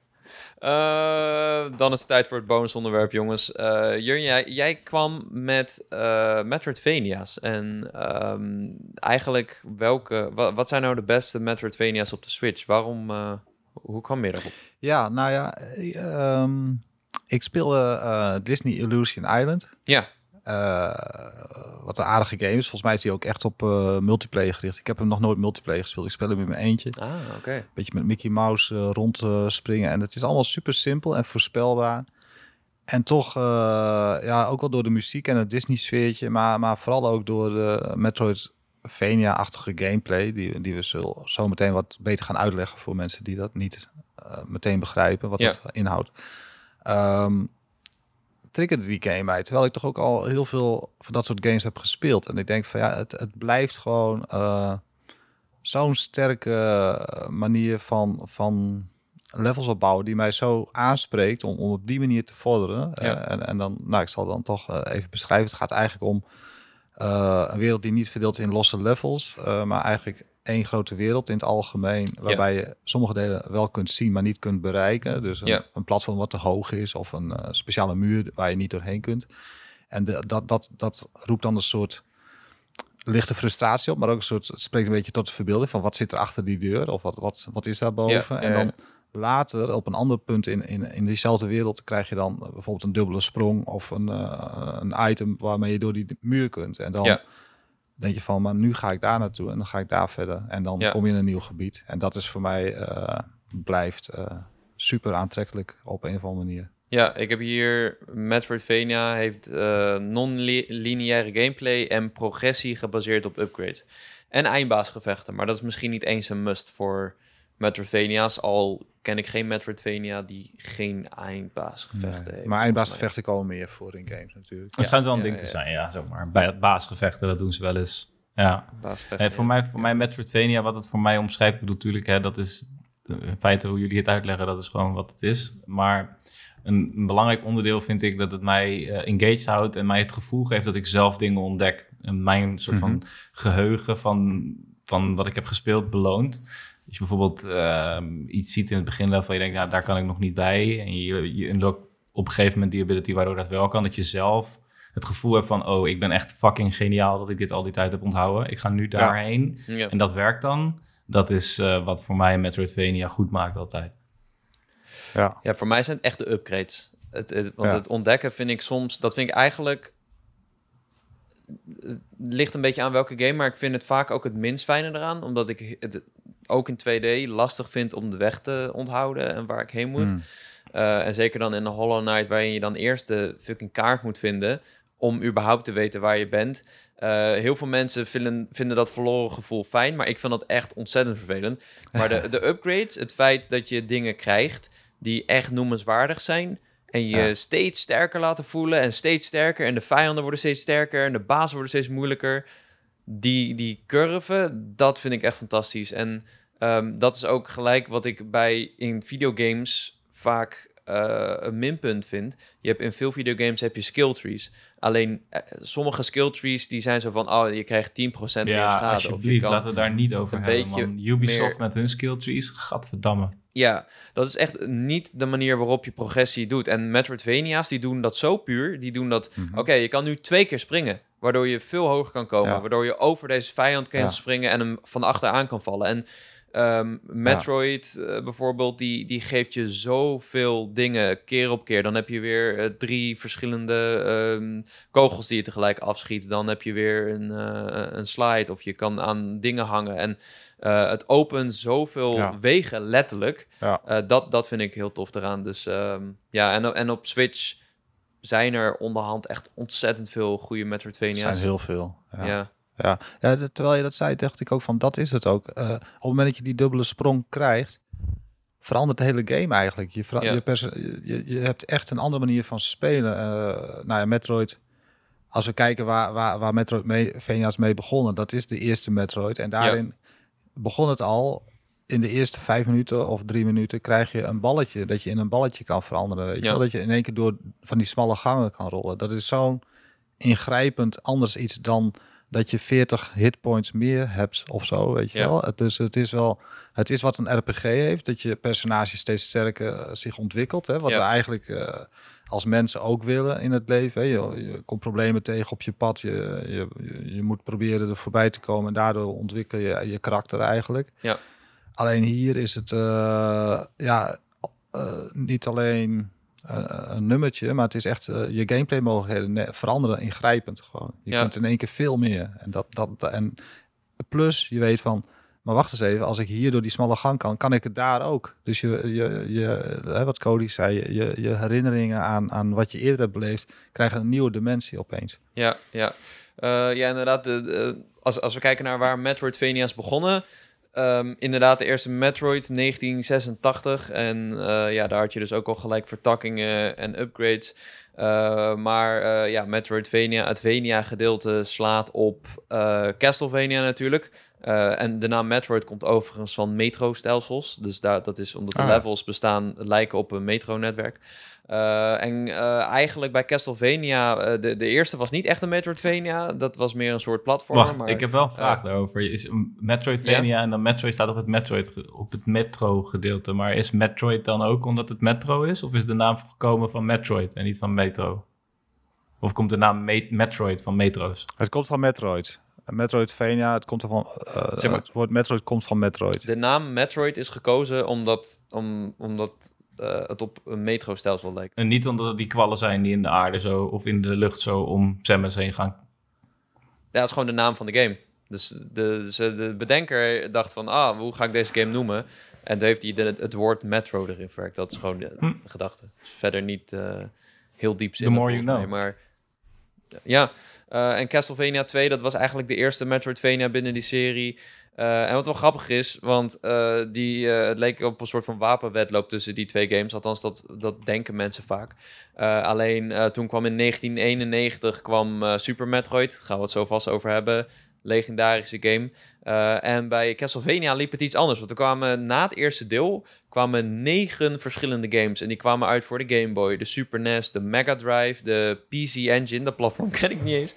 Eh, dan is het tijd voor het bonusonderwerp, jongens. Jurjen, jij, jij kwam met eh Metroidvania's. En ehm, eigenlijk, welke, wa- wat zijn nou de beste Metroidvania's op de Switch? Waarom, hoe kwam je daarop? Ja, nou ja, eh, ehm, ik speelde Disney Illusion Island. Ja, Eh, wat een aardige game is. Volgens mij is die ook echt op eh, multiplayer gericht. Ik heb hem nog nooit multiplayer gespeeld. Ik speel hem in mijn eentje. ah, oké. beetje met Mickey Mouse rond eh, springen. En het is allemaal super simpel en voorspelbaar. En toch, ja, ook wel door de muziek en het Disney-sfeertje, maar, maar vooral ook door de Metroidvania-achtige gameplay, die, die we zullen zo meteen wat beter gaan uitleggen voor mensen die dat niet meteen begrijpen, wat Ja. dat inhoudt. Ehm triggerde die game mij, terwijl ik toch ook al heel veel van dat soort games heb gespeeld. En ik denk van ja, het, het blijft gewoon eh, zo'n sterke eh, manier van, van levels opbouwen die mij zo aanspreekt om, om op die manier te vorderen. Ja. Eh, en, en dan, nou, ik zal dan toch even beschrijven. Het gaat eigenlijk om een wereld die niet verdeeld is in losse levels, maar eigenlijk één grote wereld in het algemeen, waarbij je sommige delen wel kunt zien, maar niet kunt bereiken. Dus een, Ja. een platform wat te hoog is of een eh, speciale muur waar je niet doorheen kunt. En de, dat, dat, dat roept dan een soort lichte frustratie op, maar ook een soort, het spreekt een beetje tot de verbeelding van wat zit er achter die deur of wat, wat, wat is daar boven. Ja, en dan later op een ander punt in, in, in diezelfde wereld krijg je dan bijvoorbeeld een dubbele sprong of een, eh, een item waarmee je door die muur kunt. En dan Ja. Denk je van, maar nu ga ik daar naartoe en dan ga ik daar verder. En dan Ja. kom je in een nieuw gebied. En dat is voor mij, eh, blijft eh, super aantrekkelijk op een of andere manier. Ja, ik heb hier Metroidvania heeft eh, non-lineaire gameplay en progressie gebaseerd op upgrades. En eindbaasgevechten, maar dat is misschien niet eens een must voor Metroidvania's, al ken ik geen Metroidvania die geen eindbaasgevechten Nee. heeft. Maar eindbaasgevechten komen meer voor in games natuurlijk. Het schijnt wel een ja, ding ja, te ja. zijn, ja, zeg maar. Bij het baasgevechten, dat doen ze wel eens. Ja. Eh, voor, mij, voor mij Metroidvania, wat het voor mij omschrijft, bedoel natuurlijk, hè, dat is eh, in feite hoe jullie het uitleggen, dat is gewoon wat het is. Maar een, een belangrijk onderdeel vind ik dat het mij eh, engaged houdt en mij het gevoel geeft dat ik zelf dingen ontdek. En mijn soort van geheugen van, van wat ik heb gespeeld beloont. Als je bijvoorbeeld eh, iets ziet in het begin waarvan je denkt, nou, daar kan ik nog niet bij. En je, je op een gegeven moment die ability waardoor dat wel kan. Dat je zelf het gevoel hebt van, oh, ik ben echt fucking geniaal dat ik dit al die tijd heb onthouden. Ik ga nu daarheen. Ja. En dat werkt dan. Dat is eh, wat voor mij Metroidvania goed maakt altijd. Ja. Ja, voor mij zijn het echt de upgrades. Het, het, want Ja. het ontdekken vind ik soms, dat vind ik eigenlijk. Het ligt een beetje aan welke game, maar ik vind het vaak ook het minst fijne eraan. Omdat ik het ook in 2D lastig vind om de weg te onthouden en waar ik heen moet. Hmm. Eh, en zeker dan in de Hollow Knight, waarin je dan eerst de fucking kaart moet vinden. om überhaupt te weten waar je bent. Eh, heel veel mensen vinden, vinden dat verloren gevoel fijn, maar ik vind dat echt ontzettend vervelend. Maar de, (laughs) de upgrades, het feit dat je dingen krijgt die echt noemenswaardig zijn. En je Ja. steeds sterker laten voelen en steeds sterker. En de vijanden worden steeds sterker en de bazen worden steeds moeilijker. Die, die curve, dat vind ik echt fantastisch. En ehm, dat is ook gelijk wat ik bij in videogames vaak eh, een minpunt vind. Je hebt in veel videogames heb je skill trees. Alleen eh, sommige skill trees die zijn zo van, oh, je krijgt 10% meer Ja, schade. Of je alsjeblieft, laten we daar niet over een hebben, beetje man. Ubisoft meer- met hun skill trees, gadverdamme. Ja, dat is echt niet de manier waarop je progressie doet. En Metroidvania's, die doen dat zo puur. Die doen dat, Mhm. oké, je kan nu twee keer springen. Waardoor je veel hoger kan komen. Ja. Waardoor je over deze vijand kan Ja. springen en hem van achteraan kan vallen. En ehm, Metroid eh, bijvoorbeeld, die, die geeft je zoveel dingen keer op keer. Dan heb je weer eh, drie verschillende ehm, kogels die je tegelijk afschiet. Dan heb je weer een, eh, een slide of je kan aan dingen hangen. En het opent zoveel Ja. wegen, letterlijk. Ja. Dat, dat vind ik heel tof eraan. Dus ehm, ja, en, en op Switch zijn er onderhand echt ontzettend veel goede Er Metroidvania's. zijn heel veel. Ja. Ja. Ja, terwijl je dat zei, dacht ik ook van dat is het ook. Eh, op het moment dat je die dubbele sprong krijgt, verandert de hele game eigenlijk. Je, Ja. je, je, hebt echt een andere manier van spelen. Eh nou ja, Metroid. Als we kijken waar, waar, waar Metroid mee, Venia's mee begonnen, dat is de eerste Metroid. En daarin begon het al. In de eerste vijf minuten of drie minuten krijg je een balletje. Dat je in een balletje kan veranderen. Weet je Ja. wel? Dat je in één keer door van die smalle gangen kan rollen. Dat is zo'n ingrijpend anders iets dan dat je 40 hitpoints meer hebt of zo, weet je Ja. wel. Het, dus het is wel, het is wat een RPG heeft, dat je personage steeds sterker eh, zich ontwikkelt, hè, wat Ja. we eigenlijk eh, als mensen ook willen in het leven. Hè. Je, je komt problemen tegen op je pad, je, je, je- moet proberen er voorbij te komen en daardoor ontwikkel je je karakter eigenlijk. Ja. Alleen hier is het eh, ja, niet alleen een nummertje, maar het is echt eh, je gameplay mogelijkheden veranderen ingrijpend gewoon. Je Ja. kunt in één keer veel meer. En dat, dat en plus je weet van, maar wacht eens even, als ik hier door die smalle gang kan, kan ik het daar ook. Dus je, je, je hè, wat Cody zei, je, je herinneringen aan, aan wat je eerder hebt beleefd, krijgen een nieuwe dimensie opeens. Ja, ja. Eh, ja, inderdaad. De, de- als, als we kijken naar waar Metroidvania's begonnen. Ehm, inderdaad, de eerste Metroid 1986. En eh, ja, daar had je dus ook al gelijk vertakkingen en upgrades. Eh, maar eh, ja, Metroidvania, het Vania-gedeelte slaat op Castlevania natuurlijk. En de naam Metroid komt overigens van metro-stelsels. Dus daar, dat is omdat de Ah, levels bestaan, lijken op een metronetwerk. Eh, en eh, eigenlijk bij Castlevania, eh, de, de eerste was niet echt een Metroidvania. Dat was meer een soort platform. Wacht, maar, ik heb wel een vraag daarover. Is een Metroidvania en dan Metroid staat op het Metroid op het metro gedeelte. Maar is Metroid dan ook omdat het metro is? Of is de naam gekomen van Metroid en niet van metro? Of komt de naam Me- Metroid van metro's? Het komt van Metroid. Metroidvania, het komt ervan. eh Zeg maar- het woord Metroid komt van Metroid. De naam Metroid is gekozen omdat, om, omdat eh, het op een metrostelsel lijkt. En niet omdat het die kwallen zijn die in de aarde zo of in de lucht zo om Samus heen gaan. Ja, dat is gewoon de naam van de game. Dus de, de bedenker dacht van, ah, hoe ga ik deze game noemen? En toen heeft hij de, het woord Metro erin verwerkt. Dat is gewoon de, Hm. gedachte. Dus verder niet eh, heel diep zin. The more you know. Maar ja, eh, en Castlevania 2, dat was eigenlijk de eerste Metroidvania binnen die serie. Eh, en wat wel grappig is, want eh, die, eh, het leek op een soort van wapenwedloop tussen die twee games. Althans, dat, dat denken mensen vaak. Alleen toen kwam in 1991 kwam Super Metroid. Daar gaan we het zo vast over hebben. Legendarische game. En bij Castlevania liep het iets anders. Want er kwamen na het eerste deel kwamen negen verschillende games. En die kwamen uit voor de Game Boy, de Super NES, de Mega Drive, de PC Engine. Dat platform (laughs) ken ik niet eens.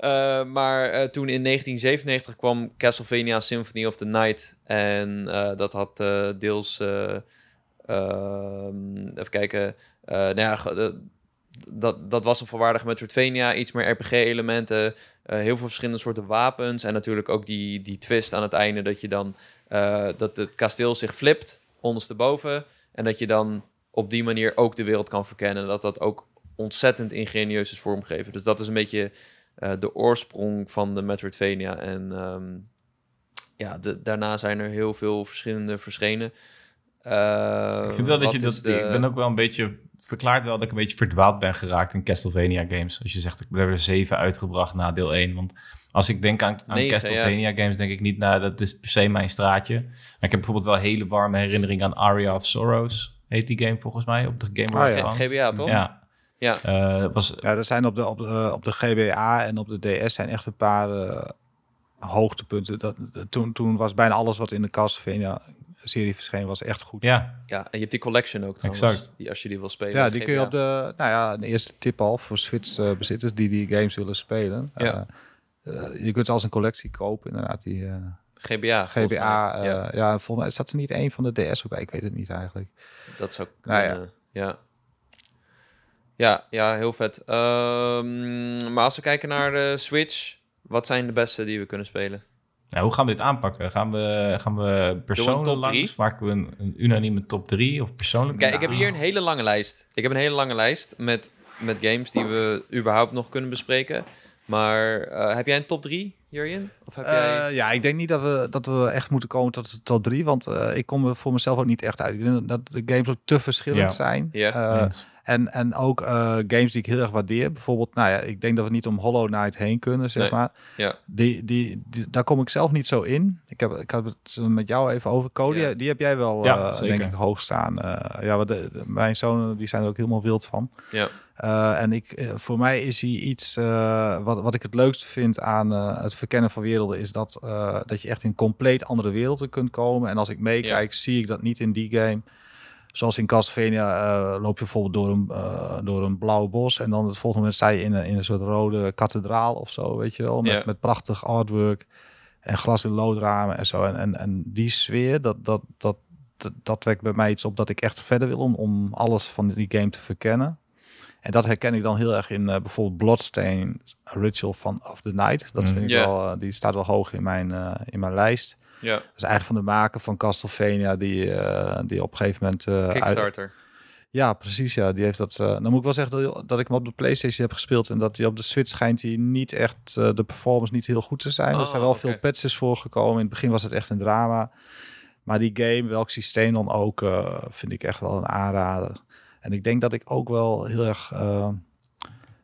Eh, maar eh, toen in 1997 kwam Castlevania Symphony of the Night. En eh, dat had deels... eh, ehm, even kijken... nou ja, dat, dat was een volwaardige Metroidvania. Iets meer RPG-elementen. heel veel verschillende soorten wapens. En natuurlijk ook die, die twist aan het einde... dat je dan... dat het kasteel zich flipt ondersteboven. En dat je dan op die manier ook de wereld kan verkennen. Dat dat ook ontzettend ingenieus is vormgegeven. Dus dat is een beetje eh, de oorsprong van de Metroidvania. En ehm, ja, de, daarna zijn er heel veel verschillende verschenen. Eh, ik vind wel dat je dat. de- Ik ben ook wel een beetje. Verklaart wel dat ik een beetje verdwaald ben geraakt in Castlevania games. Als je zegt, ik heb er zeven uitgebracht na deel 1. Want als ik denk aan, aan Negen, Castlevania games, denk ik niet, nou, dat is per se mijn straatje. Maar ik heb bijvoorbeeld wel hele warme herinneringen aan Aria of Sorrows. Heet die game volgens mij op de Game Boy Ah, ja. GBA, toch? Ja. Ja. Eh, was, Ja, er zijn op de, op, de, op de GBA en op de DS zijn echt een paar eh, hoogtepunten. Dat, toen, toen was bijna alles wat in de Castlevania serie verscheen was echt goed. Ja, Ja, en je hebt die collection ook trouwens. Exact. Die, als je die wil spelen. Ja, die kun je op de, nou ja, de eerste tip al voor Switch-bezitters die die games willen spelen. Ja. Eh, eh, je kunt ze als een collectie kopen, inderdaad. Die eh, GBA. GBA, mij. eh, ja, ja. volgens mij zat er niet één van de DS ook bij. Ik weet het niet eigenlijk. dat zou Nou ja. kunnen. ja. Ja, ja, heel vet. Ehm, maar als we kijken naar de Switch, wat zijn de beste die we kunnen spelen? Nou, hoe gaan we dit aanpakken? Gaan we, gaan we personen drie? langs? Maken we een, een unanieme top 3 of persoonlijk? Kijk, ik heb hier een hele lange lijst. Ik heb een hele lange lijst met, met games die we überhaupt nog kunnen bespreken. Maar eh, heb jij een top 3, Jurjen? Of heb jij... Eh, ja, ik denk niet dat we, dat we echt moeten komen tot de top drie. Want eh, ik kom er voor mezelf ook niet echt uit. Ik denk dat de games ook te verschillend Ja. zijn. Ja. En, en ook eh, games die ik heel erg waardeer. Bijvoorbeeld, nou ja, ik denk dat we niet om Hollow Knight heen kunnen, zeg Nee. maar. Ja. Die, die, die- daar kom ik zelf niet zo in. Ik heb, ik heb het met jou even over. Cody, Ja. die heb jij wel, Ja, eh, denk ik, hoog staan. Eh, ja, de, de- mijn zonen die zijn er ook helemaal wild van. Ja. Eh, en ik, voor mij is hij iets, eh, wat, wat ik het leukste vind aan het verkennen van werelden, is dat, eh, dat je echt in compleet andere werelden kunt komen. En als ik meekijk, zie ik dat niet in die game. Zoals in Castlevania eh, loop je bijvoorbeeld door een, eh, door een blauw bos en dan het volgende moment sta je in een, in een soort rode kathedraal of zo, weet je wel. Met, met prachtig artwork en glas in loodramen en zo. En, en, en die sfeer, dat, dat, dat, dat, dat wekt bij mij iets op dat ik echt verder wil om, om alles van die game te verkennen. En dat herken ik dan heel erg in eh, bijvoorbeeld Bloodstained Ritual van of the Night. Dat Mm. vind ik wel, die staat wel hoog in mijn, in mijn lijst. Ja. Dat is eigenlijk van de maker van Castlevania die, eh, die op een gegeven moment... uit- Kickstarter. ja, precies. Ja, die heeft dat. eh dan moet ik wel zeggen dat, dat ik hem op de PlayStation heb gespeeld en dat hij op de Switch schijnt hij niet echt de performance niet heel goed te zijn. er Oh, zijn wel veel patches voorgekomen. In het begin was het echt een drama, maar die game, welk systeem dan ook, vind ik echt wel een aanrader. En ik denk dat ik ook wel heel erg.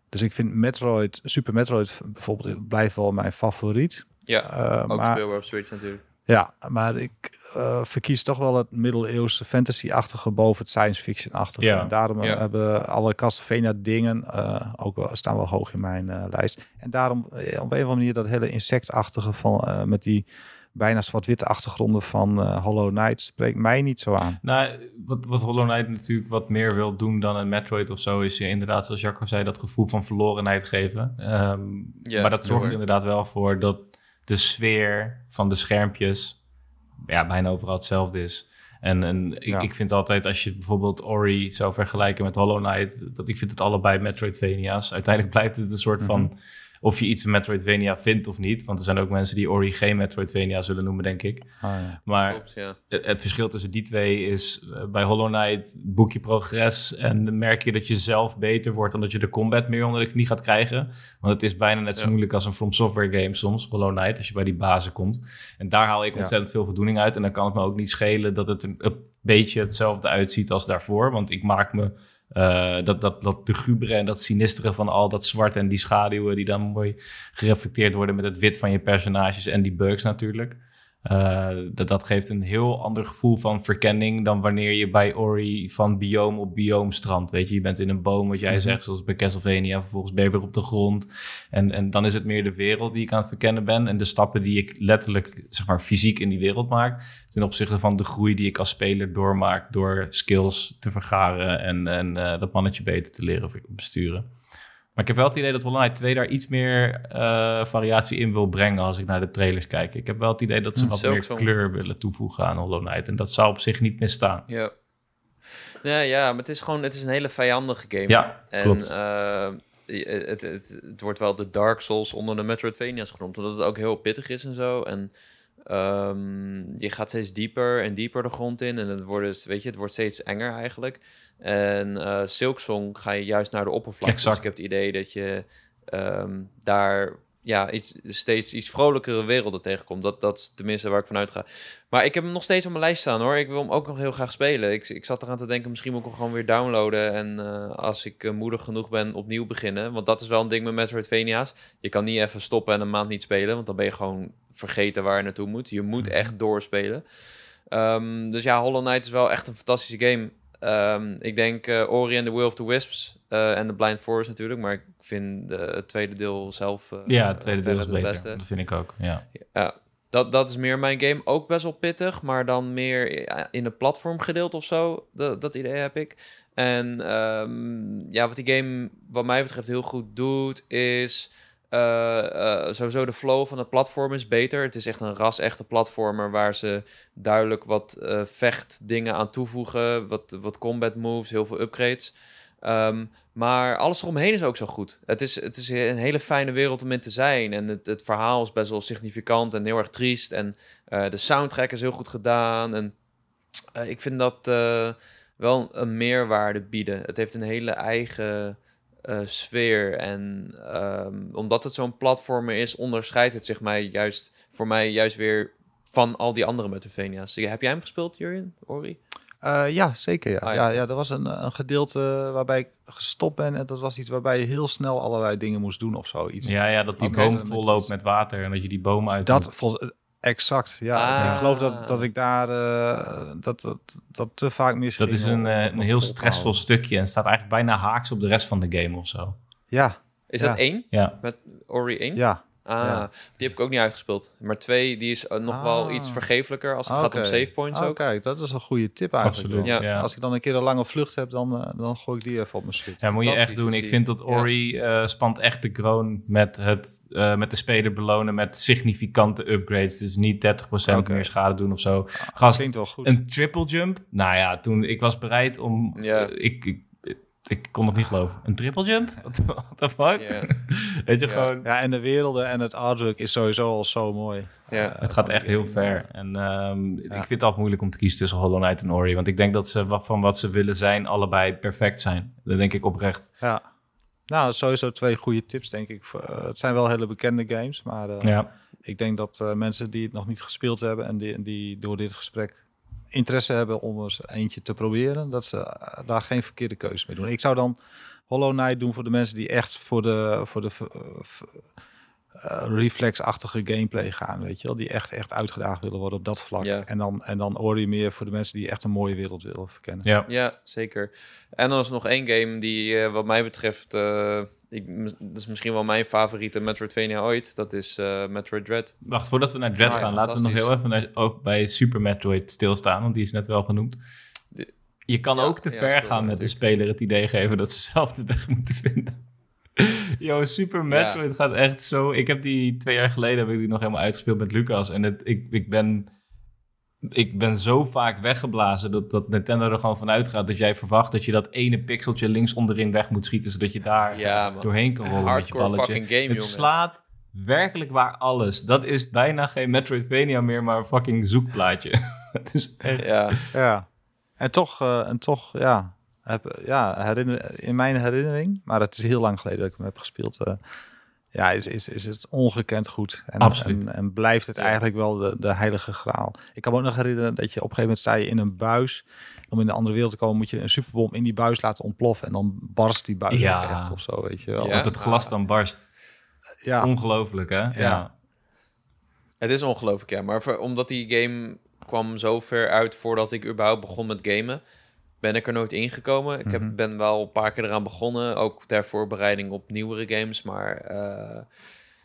dus ik vind Metroid, Super Metroid bijvoorbeeld, blijft wel mijn favoriet. Ja, ook maar, speelbaar op Switch natuurlijk. Ja, maar ik eh, verkies toch wel het middeleeuwse fantasy-achtige boven het science fiction-achtige. Ja. En daarom eh, Ja. hebben alle Castlevania dingen eh, ook wel, staan wel hoog in mijn eh, lijst. En daarom op een of andere manier dat hele insectachtige van eh, met die bijna zwart-witte achtergronden van eh, Hollow Knight spreekt mij niet zo aan. Nou, wat, wat Hollow Knight natuurlijk wat meer wil doen dan een Metroid of zo, is je inderdaad, zoals Jacco zei, dat gevoel van verlorenheid geven. Ehm, Ja, maar dat zorgt er inderdaad wel voor dat de sfeer van de schermpjes ja, bijna overal hetzelfde is. En, en ik, Ja. ik vind altijd, als je bijvoorbeeld Ori zou vergelijken met Hollow Knight, dat ik vind het allebei Metroidvania's. Uiteindelijk blijft het een soort van, of je iets een Metroidvania vindt of niet. Want er zijn ook mensen die Ori geen Metroidvania zullen noemen, denk ik. Ah, ja. Maar Klopt, ja. het, het verschil tussen die twee is eh, bij Hollow Knight boek je progress en dan merk je dat je zelf beter wordt dan dat je de combat meer onder de knie gaat krijgen. Want het is bijna net zo Ja. moeilijk als een From Software game soms, Hollow Knight, als je bij die bazen komt. En daar haal ik Ja. ontzettend veel voldoening uit. En dan kan het me ook niet schelen dat het een, een beetje hetzelfde uitziet als daarvoor. Want ik maak me eh, dat, dat, dat en dat sinistere van al dat zwart en die schaduwen die dan mooi gereflecteerd worden met het wit van je personages en die bugs natuurlijk. Eh, dat, dat geeft een heel ander gevoel van verkenning dan wanneer je bij Ori van biome op biome strandt. Weet je, je bent in een boom, wat jij Mhm. zegt, zoals bij Castlevania. Vervolgens ben je weer op de grond. En, en dan is het meer de wereld die ik aan het verkennen ben. En de stappen die ik letterlijk, zeg maar, fysiek in die wereld maak. Ten opzichte van de groei die ik als speler doormaak door skills te vergaren en, en eh, dat mannetje beter te leren besturen. Maar ik heb wel het idee dat Hollow Knight 2 daar iets meer eh, variatie in wil brengen als ik naar de trailers kijk. Ik heb wel het idee dat ze Hm, wat meer kleur willen toevoegen aan Hollow Knight. En dat zou op zich niet misstaan. Ja. Ja, ja, maar het is gewoon het is een hele vijandige game. Ja, en klopt. eh, het, het, het wordt wel de Dark Souls onder de Metroidvania's genoemd, omdat het ook heel pittig is en zo. En ehm, je gaat steeds dieper en dieper de grond in en het wordt, dus, weet je, het wordt steeds enger eigenlijk. En eh Silksong ga je juist naar de oppervlakte. Exact. Dus ik heb het idee dat je ehm, daar ja, iets, steeds iets vrolijkere werelden tegenkomt. Dat, dat is tenminste waar ik vanuit ga. Maar ik heb hem nog steeds op mijn lijst staan hoor. Ik wil hem ook nog heel graag spelen. Ik, ik zat eraan te denken, misschien moet ik hem gewoon weer downloaden. En eh, als ik eh, moedig genoeg ben, opnieuw beginnen. Want dat is wel een ding met Metroidvania's. Je kan niet even stoppen en een maand niet spelen. Want dan ben je gewoon vergeten waar je naartoe moet. Je moet echt doorspelen. Ehm, dus ja, Hollow Knight is wel echt een fantastische game. Ehm, ik denk eh, Ori and the Will of the Wisps eh, en The Blind Forest natuurlijk. Maar ik vind de, het tweede deel zelf... eh, ja, het tweede deel is beter. beste. Dat vind ik ook, ja. Ja, Dat, dat is meer mijn game. Ook best wel pittig, maar dan meer in het platformgedeelte of zo. Dat, dat idee heb ik. En ehm, ja, wat die game wat mij betreft heel goed doet, is sowieso de flow van het platform is beter. Het is echt een ras-echte platformer waar ze duidelijk wat eh vechtdingen aan toevoegen. Wat, wat combat moves, heel veel upgrades. Ehm, maar alles eromheen is ook zo goed. Het is, het is een hele fijne wereld om in te zijn. En het, het verhaal is best wel significant en heel erg triest. En eh, de soundtrack is heel goed gedaan. En eh, ik vind dat eh, wel een meerwaarde bieden. Het heeft een hele eigen eh, sfeer. En ehm, omdat het zo'n platformer is, onderscheidt het zich mij juist voor mij juist weer van al die andere Metroidvania's. Heb jij hem gespeeld, Jurjen? Ori? Eh, ja, zeker. Ja. Ah, ja. ja. Ja, er was een, een gedeelte waarbij ik gestopt ben. En dat was iets waarbij je heel snel allerlei dingen moest doen of zo. Iets. Ja, ja, dat die boom vol loopt met water en dat je die boom uit Dat moet. volgens exact. Ja, Ah. ik geloof dat, dat ik daar eh, dat, dat, dat te vaak mis Dat is een, om- eh, om een heel stressvol houden. stukje en staat eigenlijk bijna haaks op de rest van de game of zo. Ja, Is Ja. dat één? Ja, Met Ori 1? ja. Ah, Ja. die heb ik ook niet uitgespeeld. Maar twee, die is eh, nog wel Ah. iets vergeeflijker als het Ah, gaat om save points Oh, ook. kijk, dat is een goede tip eigenlijk. absoluut. Ja. Ja. Als ik dan een keer een lange vlucht heb, dan, eh, dan gooi ik die even op mijn switch. Ja, moet je echt doen. Ik vind dat Ja. Ori eh, spant echt de kroon met, het, eh, met de speler belonen met significante upgrades. Dus niet 30% Oké. meer schade doen of zo. Gast, Klinkt wel goed. een triple jump? Nou ja, toen ik was bereid om... Ja. ik, ik, ik kon het niet geloven. Een triple jump? (laughs) What the- fuck? Ja. Weet je, gewoon... Ja, en de werelden en het artwork is sowieso al zo mooi. Ja. Eh, Het gaat echt heel ver. En ehm, ik vind het altijd moeilijk om te kiezen tussen Hollow Knight en Ori. Want ik denk dat ze van wat ze willen zijn, allebei perfect zijn. Dat denk ik oprecht. Ja. Nou, sowieso twee goede tips, denk ik. Eh, het zijn wel hele bekende games, maar eh, Ja, ik denk dat eh, mensen die het nog niet gespeeld hebben en die, die door dit gesprek interesse hebben om eens eentje te proberen, dat ze eh, daar geen verkeerde keuze mee doen. Ik zou dan Hollow Knight doen voor de mensen die echt voor de, voor de reflexachtige gameplay gaan, weet je wel, die echt, echt uitgedaagd willen worden op dat vlak. Ja. En, dan, en dan Ori meer voor de mensen die echt een mooie wereld willen verkennen. ja. Ja, zeker. En dan is er nog één game die, eh, wat mij betreft, eh, ik, dat is misschien wel mijn favoriete Metroidvania ooit. Dat is eh, Metroid Dread. Wacht, voordat we naar Dread Ah, ja, gaan, laten we nog heel even naar, ook bij Super Metroid stilstaan, want die is net wel genoemd. Je kan Ja, ook te ja, ver gaan met de speler het idee geven dat ze zelf de weg moeten vinden. Yo, Super Metroid gaat echt zo... Ik heb die twee jaar geleden heb ik die nog helemaal uitgespeeld met Lucas. En het, ik, ik, ben, ik ben zo vaak weggeblazen dat, dat Nintendo er gewoon vanuit gaat dat jij verwacht dat je dat ene pixeltje links onderin weg moet schieten, zodat je daar Ja, doorheen kan rollen met je Hardcore balletje. fucking game, Het jongen. slaat werkelijk waar alles. Dat is bijna geen Metroidvania meer, maar een fucking zoekplaatje. (laughs) Het is echt... Ja, Ja. En toch, eh, en toch ja, heb, ja herinner, in mijn herinnering, maar het is heel lang geleden dat ik hem heb gespeeld, eh, ja, is, is, is het ongekend goed. En, Absoluut. En, en blijft het Ja. eigenlijk wel de, de heilige graal. Ik kan me ook nog herinneren dat je op een gegeven moment sta je in een buis. Om in een andere wereld te komen moet je een superbom in die buis laten ontploffen. En dan barst die buis Ja. ook echt of zo, weet je wel. Ja. Dat het glas dan barst. Ja, Ongelooflijk, hè? Ja. het is ongelooflijk, ja. Maar voor- omdat die game kwam zo ver uit voordat ik überhaupt begon met gamen, ben ik er nooit ingekomen. Ik heb, Mhm. ben wel een paar keer eraan begonnen, ook ter voorbereiding op nieuwere games. Maar eh,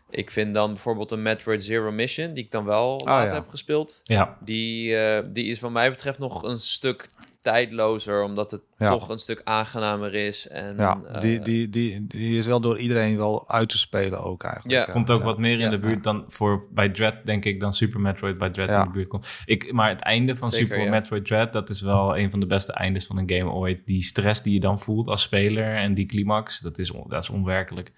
ik vind dan bijvoorbeeld een Metroid Zero Mission, die ik dan wel later ja. heb gespeeld. ja. Die, eh, die is wat mij betreft nog een stuk tijdlozer, omdat het Ja. toch een stuk aangenamer is. En, ja eh, die, die, die, die is wel door iedereen wel uit te spelen ook eigenlijk. Ja. Komt ook ja. wat meer in Ja. de buurt dan voor bij Dread, denk ik, dan Super Metroid bij Dread Ja. in de buurt komt. Ik, maar het einde van Zeker, Super ja. Metroid Dread, dat is wel een van de beste eindes van een game ooit. Die stress die je dan voelt als speler en die climax, dat is, on- dat is onwerkelijk.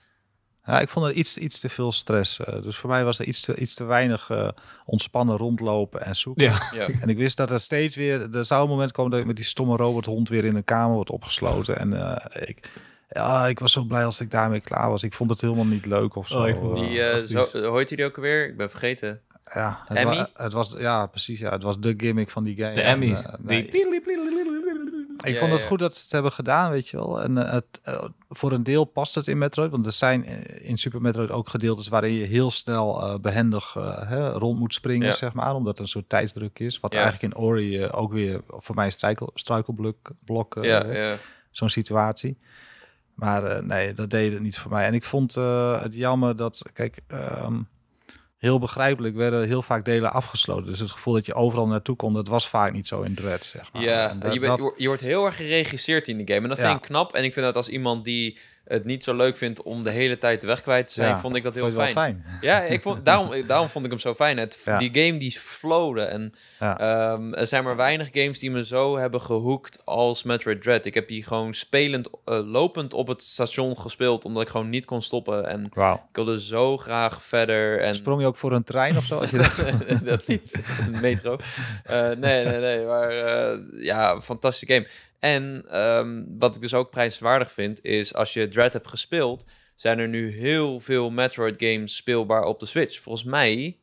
Ja, ik vond er iets, iets te veel stress. eh, dus voor mij was er iets te, iets te weinig eh, ontspannen rondlopen en zoeken. Ja, ja. En ik wist dat er steeds weer... Er zou een moment komen dat ik met die stomme robothond weer in een kamer wordt opgesloten. En eh, ik, ja, ik was zo blij als ik daarmee klaar was. Ik vond het helemaal niet leuk of zo. Oh, ik vond Die, eh, zo, hoort hij die ook weer? Ik ben vergeten. ja, het, Emmy? wa- het was, ja, precies. Ja, het was de gimmick van die game. de En, Emmys. die... ik Ja, vond het ja. goed dat ze het hebben gedaan, weet je wel. En eh, het, eh, voor een deel past het in Metroid. Want er zijn eh, in Super Metroid ook gedeeltes waarin je heel snel eh, behendig eh, hè, rond moet springen, Ja. zeg maar. Omdat er een soort tijdsdruk is. Wat eigenlijk in Ori ook weer voor mij een struikel, struikelblok blok, zo'n situatie. Maar nee, dat deed het niet voor mij. En ik vond het jammer dat, kijk, ehm, heel begrijpelijk werden heel vaak delen afgesloten. Dus het gevoel dat je overal naartoe kon, dat was vaak niet zo in Dread, zeg maar. Ja, dat- je, bent, dat- je wordt heel erg geregisseerd in die game. En dat Ja. vind ik knap. En ik vind dat als iemand die het niet zo leuk vindt om de hele tijd de weg kwijt te zijn, ja, vond ik dat heel fijn. Ja, ik vond, daarom, (laughs) daarom vond ik hem zo fijn. Het, Ja. Die game die flowde. En Ja. ehm, er zijn maar weinig games die me zo hebben gehoekt als Metroid Dread. Ik heb die gewoon spelend, eh, lopend op het station gespeeld, omdat ik gewoon niet kon stoppen. En ik wilde zo graag verder. En Sprong je ook voor een trein of zo? Als je dat... (laughs) dat niet. Metro. Eh, nee, nee, nee. Maar eh, ja, fantastische game. En ehm, wat ik dus ook prijswaardig vind, is als je Dread hebt gespeeld, zijn er nu heel veel Metroid games speelbaar op de Switch. Volgens mij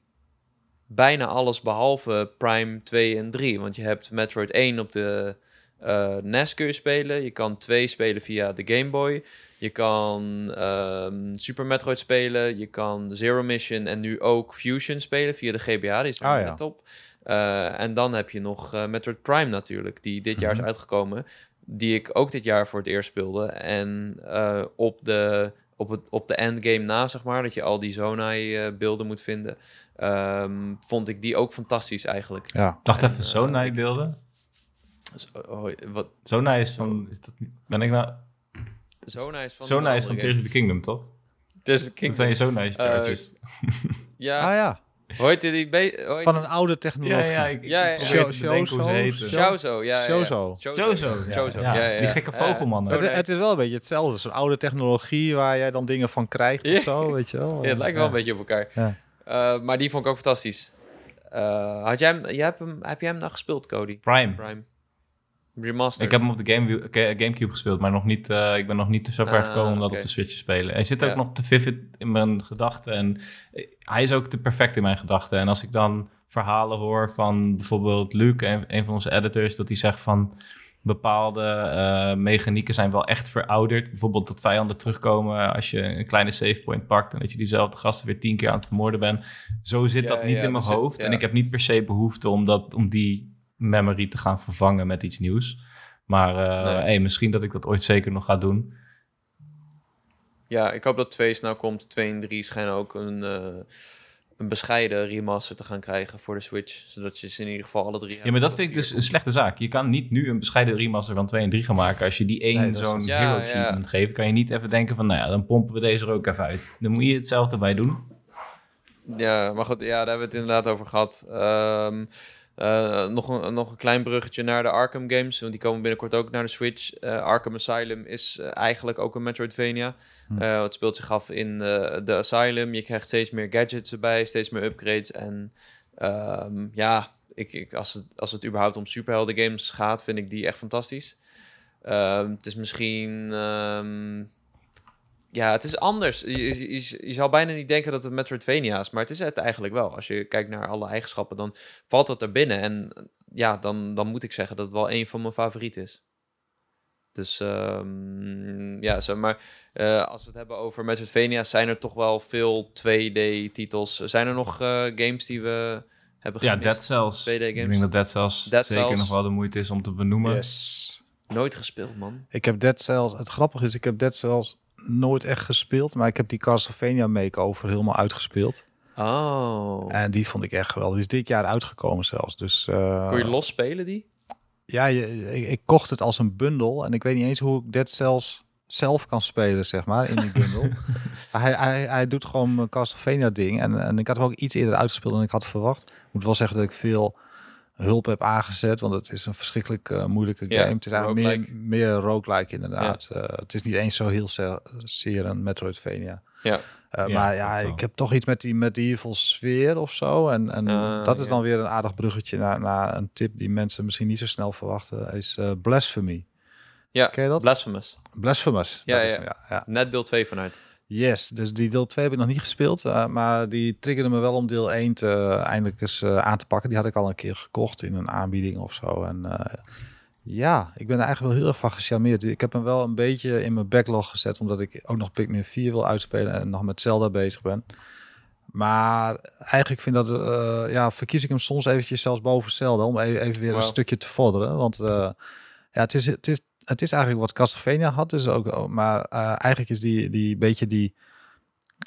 bijna alles behalve Prime 2 en 3. Want je hebt Metroid 1 op de eh NES kun je spelen. Je kan 2 spelen via de Game Boy. Je kan ehm, Super Metroid spelen. Je kan Zero Mission en nu ook Fusion spelen via de GBA. Die is Ah, ook ja. net op. Eh, en dan heb je nog eh, Metroid Prime natuurlijk, die dit jaar is Mhm. uitgekomen. Die ik ook dit jaar voor het eerst speelde. En eh, op, de, op, het, op de endgame na, zeg maar, dat je al die Zonai-beelden moet vinden, ehm, vond ik die ook fantastisch eigenlijk. Ja. Wacht En, even, Zonai beelden? Dus, oh, wat, Zonai is van... Is dat, ben ik nou... Zonai is van Zonai is van Tears of the Kingdom, toch? Dus Dat zijn je Zonai characters. ja, Ah ja, die? van een oude technologie. ja, Ja, ik ja. Show- show- die gekke vogelmannen. Het, is wel een beetje hetzelfde. Zo'n oude technologie waar jij dan dingen van krijgt of zo, weet je wel. Ja, het lijkt wel een beetje op elkaar. Ja. Eh, maar die vond ik ook fantastisch. Eh, had jij hem, jij hebt hem, heb jij hem nou gespeeld, Cody? Prime. Prime. Remastered. Ik heb hem op de Game, Ga- Gamecube gespeeld, maar nog niet, eh, ik ben nog niet zo ver Ah, gekomen om dat op de Switch te spelen. Hij zit ook Ja. nog te vivid in mijn gedachten en eh, hij is ook te perfect in mijn gedachten. En als ik dan verhalen hoor van bijvoorbeeld Luc, een, een van onze editors, dat hij zegt van bepaalde eh, mechanieken zijn wel echt verouderd. Bijvoorbeeld dat vijanden terugkomen als je een kleine save point pakt en dat je diezelfde gasten weer tien keer aan het vermoorden bent. Zo zit Ja, dat niet ja, in mijn hoofd. En ik heb niet per se behoefte om, dat, om die memory te gaan vervangen met iets nieuws. Maar eh, Nee. hey, misschien dat ik dat ooit zeker nog ga doen. Ja, ik hoop dat 2 snel komt. 2 en 3 schijnen ook een, eh, een bescheiden remaster te gaan krijgen voor de Switch. Zodat je ze in ieder geval alle drie hebt. Ja, maar dat vind ik dus een slechte zaak. Je kan niet nu een bescheiden remaster van 2 en 3 gaan maken. Als je die één Nee, dat is- zo'n Ja, hero ja. achievement geeft, kan je niet even denken van, nou ja, dan pompen we deze er ook even uit. Dan moet je hetzelfde bij doen. Ja, maar goed, ja, daar hebben we het inderdaad over gehad. Ehm, eh, nog, een, nog een klein bruggetje naar de Arkham games, want die komen binnenkort ook naar de Switch. Eh, Arkham Asylum is eh, eigenlijk ook een Metroidvania. Hm. Het speelt zich af in de Asylum. Je krijgt steeds meer gadgets erbij, steeds meer upgrades. En ehm, ja, ik, ik, als, het, als het überhaupt om superhelden games gaat, vind ik die echt fantastisch. Ehm, het is misschien... ehm, ja, het is anders. Je, je, je- zou bijna niet denken dat het Metroidvania is, maar het is het eigenlijk wel. Als je kijkt naar alle eigenschappen, dan valt dat er binnen. En ja, dan, dan moet ik zeggen dat het wel een van mijn favorieten is. Dus ehm, ja, zo, maar eh, als we het hebben over Metroidvania's, zijn er toch wel veel 2D-titels. Zijn er nog eh, games die we hebben Ja, gemist? Dead Cells. 2D games. Ik denk dat Dead Cells Dead zeker Cells. nog wel de moeite is om te benoemen. Yes. Nooit gespeeld, man. Ik heb Dead Cells, het grappige is, ik heb Dead Cells nooit echt gespeeld, maar ik heb die Castlevania makeover helemaal uitgespeeld. Oh. En die vond ik echt geweldig. Die is dit jaar uitgekomen zelfs. Dus uh, Kon je los spelen die? Ja, je, ik, ik, kocht het als een bundel en ik weet niet eens hoe ik Dead Cells zelf kan spelen, zeg maar, in die bundel. (laughs) hij, hij, hij doet gewoon mijn Castlevania ding en, en ik had hem ook iets eerder uitgespeeld dan ik had verwacht. Ik moet wel zeggen dat ik veel hulp heb aangezet, want het is een verschrikkelijk uh, moeilijke game. Ja, het is eigenlijk roguelike. meer, meer roguelike inderdaad. Ja. Uh, het is niet eens zo heel zeer een Metroidvania. Ja. Uh, Ja, maar ja, ik heb toch iets met die medieval sfeer of zo. En, en Ah, dat is ja. dan weer een aardig bruggetje naar, naar een tip die mensen misschien niet zo snel verwachten. Is uh, Blasphemy. Ja, Ken je dat? Blasphemous. Blasphemous. Ja, dat is ja. hem, ja, ja. Net deel 2 vanuit. Yes, dus die deel 2 heb ik nog niet gespeeld. uh, maar die triggerde me wel om deel 1 te, uh, eindelijk eens uh, aan te pakken. Die had ik al een keer gekocht in een aanbieding of zo. En uh, ja, ik ben er eigenlijk wel heel erg van gecharmeerd. Ik heb hem wel een beetje in mijn backlog gezet, omdat ik ook nog Pikmin 4 wil uitspelen en nog met Zelda bezig ben. Maar eigenlijk vind dat, ja, verkies ik hem soms eventjes zelfs boven Zelda om even, even weer Wow. een stukje te vorderen. Want ja, het is, het, is, het is eigenlijk wat Castlevania had, dus ook, maar uh, eigenlijk is die, die beetje die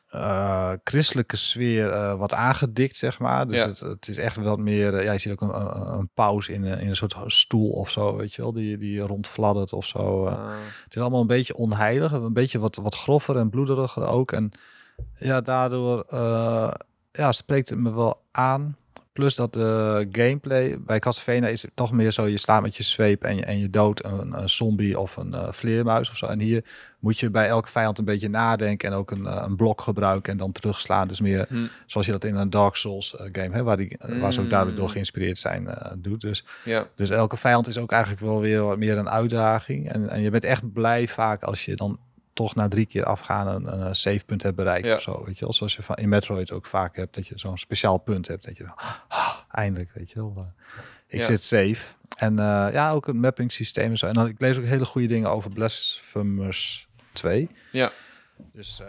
eh, christelijke sfeer eh, wat aangedikt, zeg maar. Dus Ja. het, het is echt wat meer... eh, ja, je ziet ook een, een, pauze in, een- in een soort stoel of zo, weet je wel. Die, die rondfladdert of zo. eh. Ah, Het is allemaal een beetje onheilig. Een beetje wat, wat groffer en bloederiger ook. En ja, daardoor eh, ja, spreekt het me wel aan. Plus dat de gameplay bij Castlevania is het toch meer zo... je staat met je zweep en je, en je doodt een, een zombie of een eh, vleermuis of zo. En hier moet je bij elke vijand een beetje nadenken... en ook een, eh, een blok gebruiken en dan terugslaan. Dus meer Hm. zoals je dat in een Dark Souls eh, game... Hè, waar, die, waar ze ook daardoor door Mm. geïnspireerd zijn, eh, doet. Dus ja. dus elke vijand is ook eigenlijk wel weer wat meer een uitdaging. En, en je bent echt blij vaak als je dan toch na drie keer afgaan een, een savepunt hebt bereikt Ja. of zo. Weet je wel? Zoals je van in Metroid ook vaak hebt, dat je zo'n speciaal punt hebt. Dat je ah, (gasps) eindelijk, weet je wel. eh, ik Ja. zit safe. En eh, ja, ook een mapping systeem en zo. En dan, ik lees ook hele goede dingen over Blasphemous 2. Ja. Dus uh,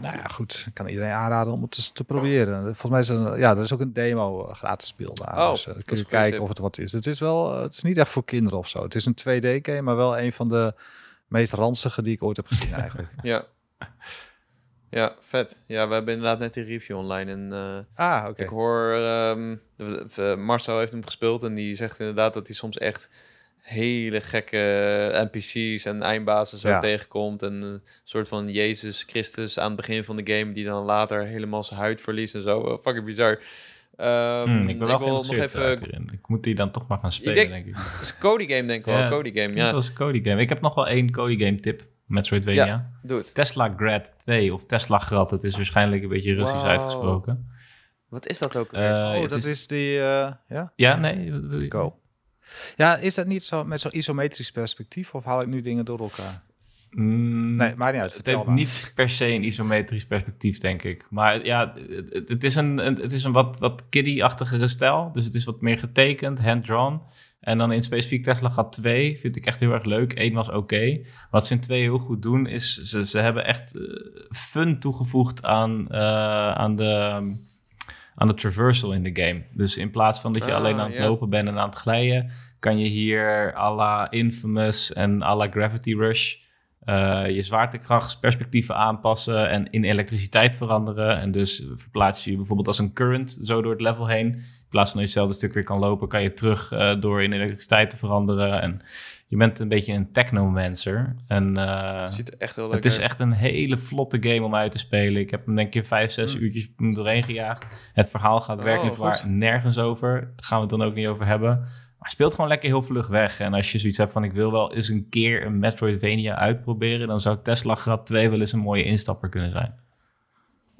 nou ja, goed. Ik kan iedereen aanraden om het eens te proberen. Volgens mij is er, een, ja, er is ook een demo gratis speelbaar. Oh, dus uh, kun je kijken tip. of het wat is. Het is wel, het is niet echt voor kinderen of zo. Het is een 2D game, maar wel een van de meest ranzige die ik ooit heb gezien eigenlijk. (laughs) Ja. Ja, vet. Ja, we hebben inderdaad net die review online. En eh, ah, oké. ik hoor... ehm, de- de- Marcel heeft hem gespeeld en die zegt inderdaad dat hij soms echt hele gekke NPC's en eindbazen zo Ja. tegenkomt. En een soort van Jezus Christus aan het begin van de game... die dan later helemaal zijn huid verliest en zo. Fucking bizar. Ehm, Hmm, ik ben wel wil nog even... Ik moet die dan toch maar gaan spelen, denk- denk, ik. Het (laughs) is een Cody game, denk ik wel. Ja, Cody game, Het ja. was een Cody game. Ik heb nog wel één Cody game tip. Metroidvania. Doe het. Tesla Grad 2 of Tesla Grad. Het is waarschijnlijk een beetje Russisch uitgesproken. Wat is dat ook? Eh? Oh, het dat is, die, uh, ja? Ja, nee. Wat wil je? Go. Ja, is dat niet zo met zo'n isometrisch perspectief of haal ik nu dingen door elkaar? Mm, Nee, maakt niet uit. Het heeft maar. niet per se een isometrisch perspectief, denk ik. Maar ja, het, het- is een, het is een wat, wat kiddie-achtigere stijl. Dus het is wat meer getekend, hand-drawn. En dan in specifiek Tesla gaat 2 vind ik echt heel erg leuk. 1 was oké. Wat ze in 2 heel goed doen, is ze, ze hebben echt eh, fun toegevoegd aan, eh, aan, de, aan de traversal in de game. Dus in plaats van dat je Ah, alleen aan het lopen bent en aan het glijden, kan je hier à la Infamous en à la Gravity Rush eh, je zwaartekrachtsperspectieven aanpassen en in elektriciteit veranderen. En dus verplaats je je bijvoorbeeld als een current zo door het level heen. In plaats van dat je hetzelfde stuk weer kan lopen, kan je terug eh, door in elektriciteit te veranderen. En je bent een beetje een technomancer. En eh, Het ziet er echt heel leuk het is uit. echt een hele vlotte game om uit te spelen. Ik heb hem denk ik in vijf, zes Hmm. uurtjes doorheen gejaagd. Het verhaal gaat Oh, werkelijk waar nergens over. Daar gaan we het dan ook niet over hebben. Maar hij speelt gewoon lekker heel vlug weg. En als je zoiets hebt van ik wil wel eens een keer een Metroidvania uitproberen... dan zou Tesla Grad 2 wel eens een mooie instapper kunnen zijn.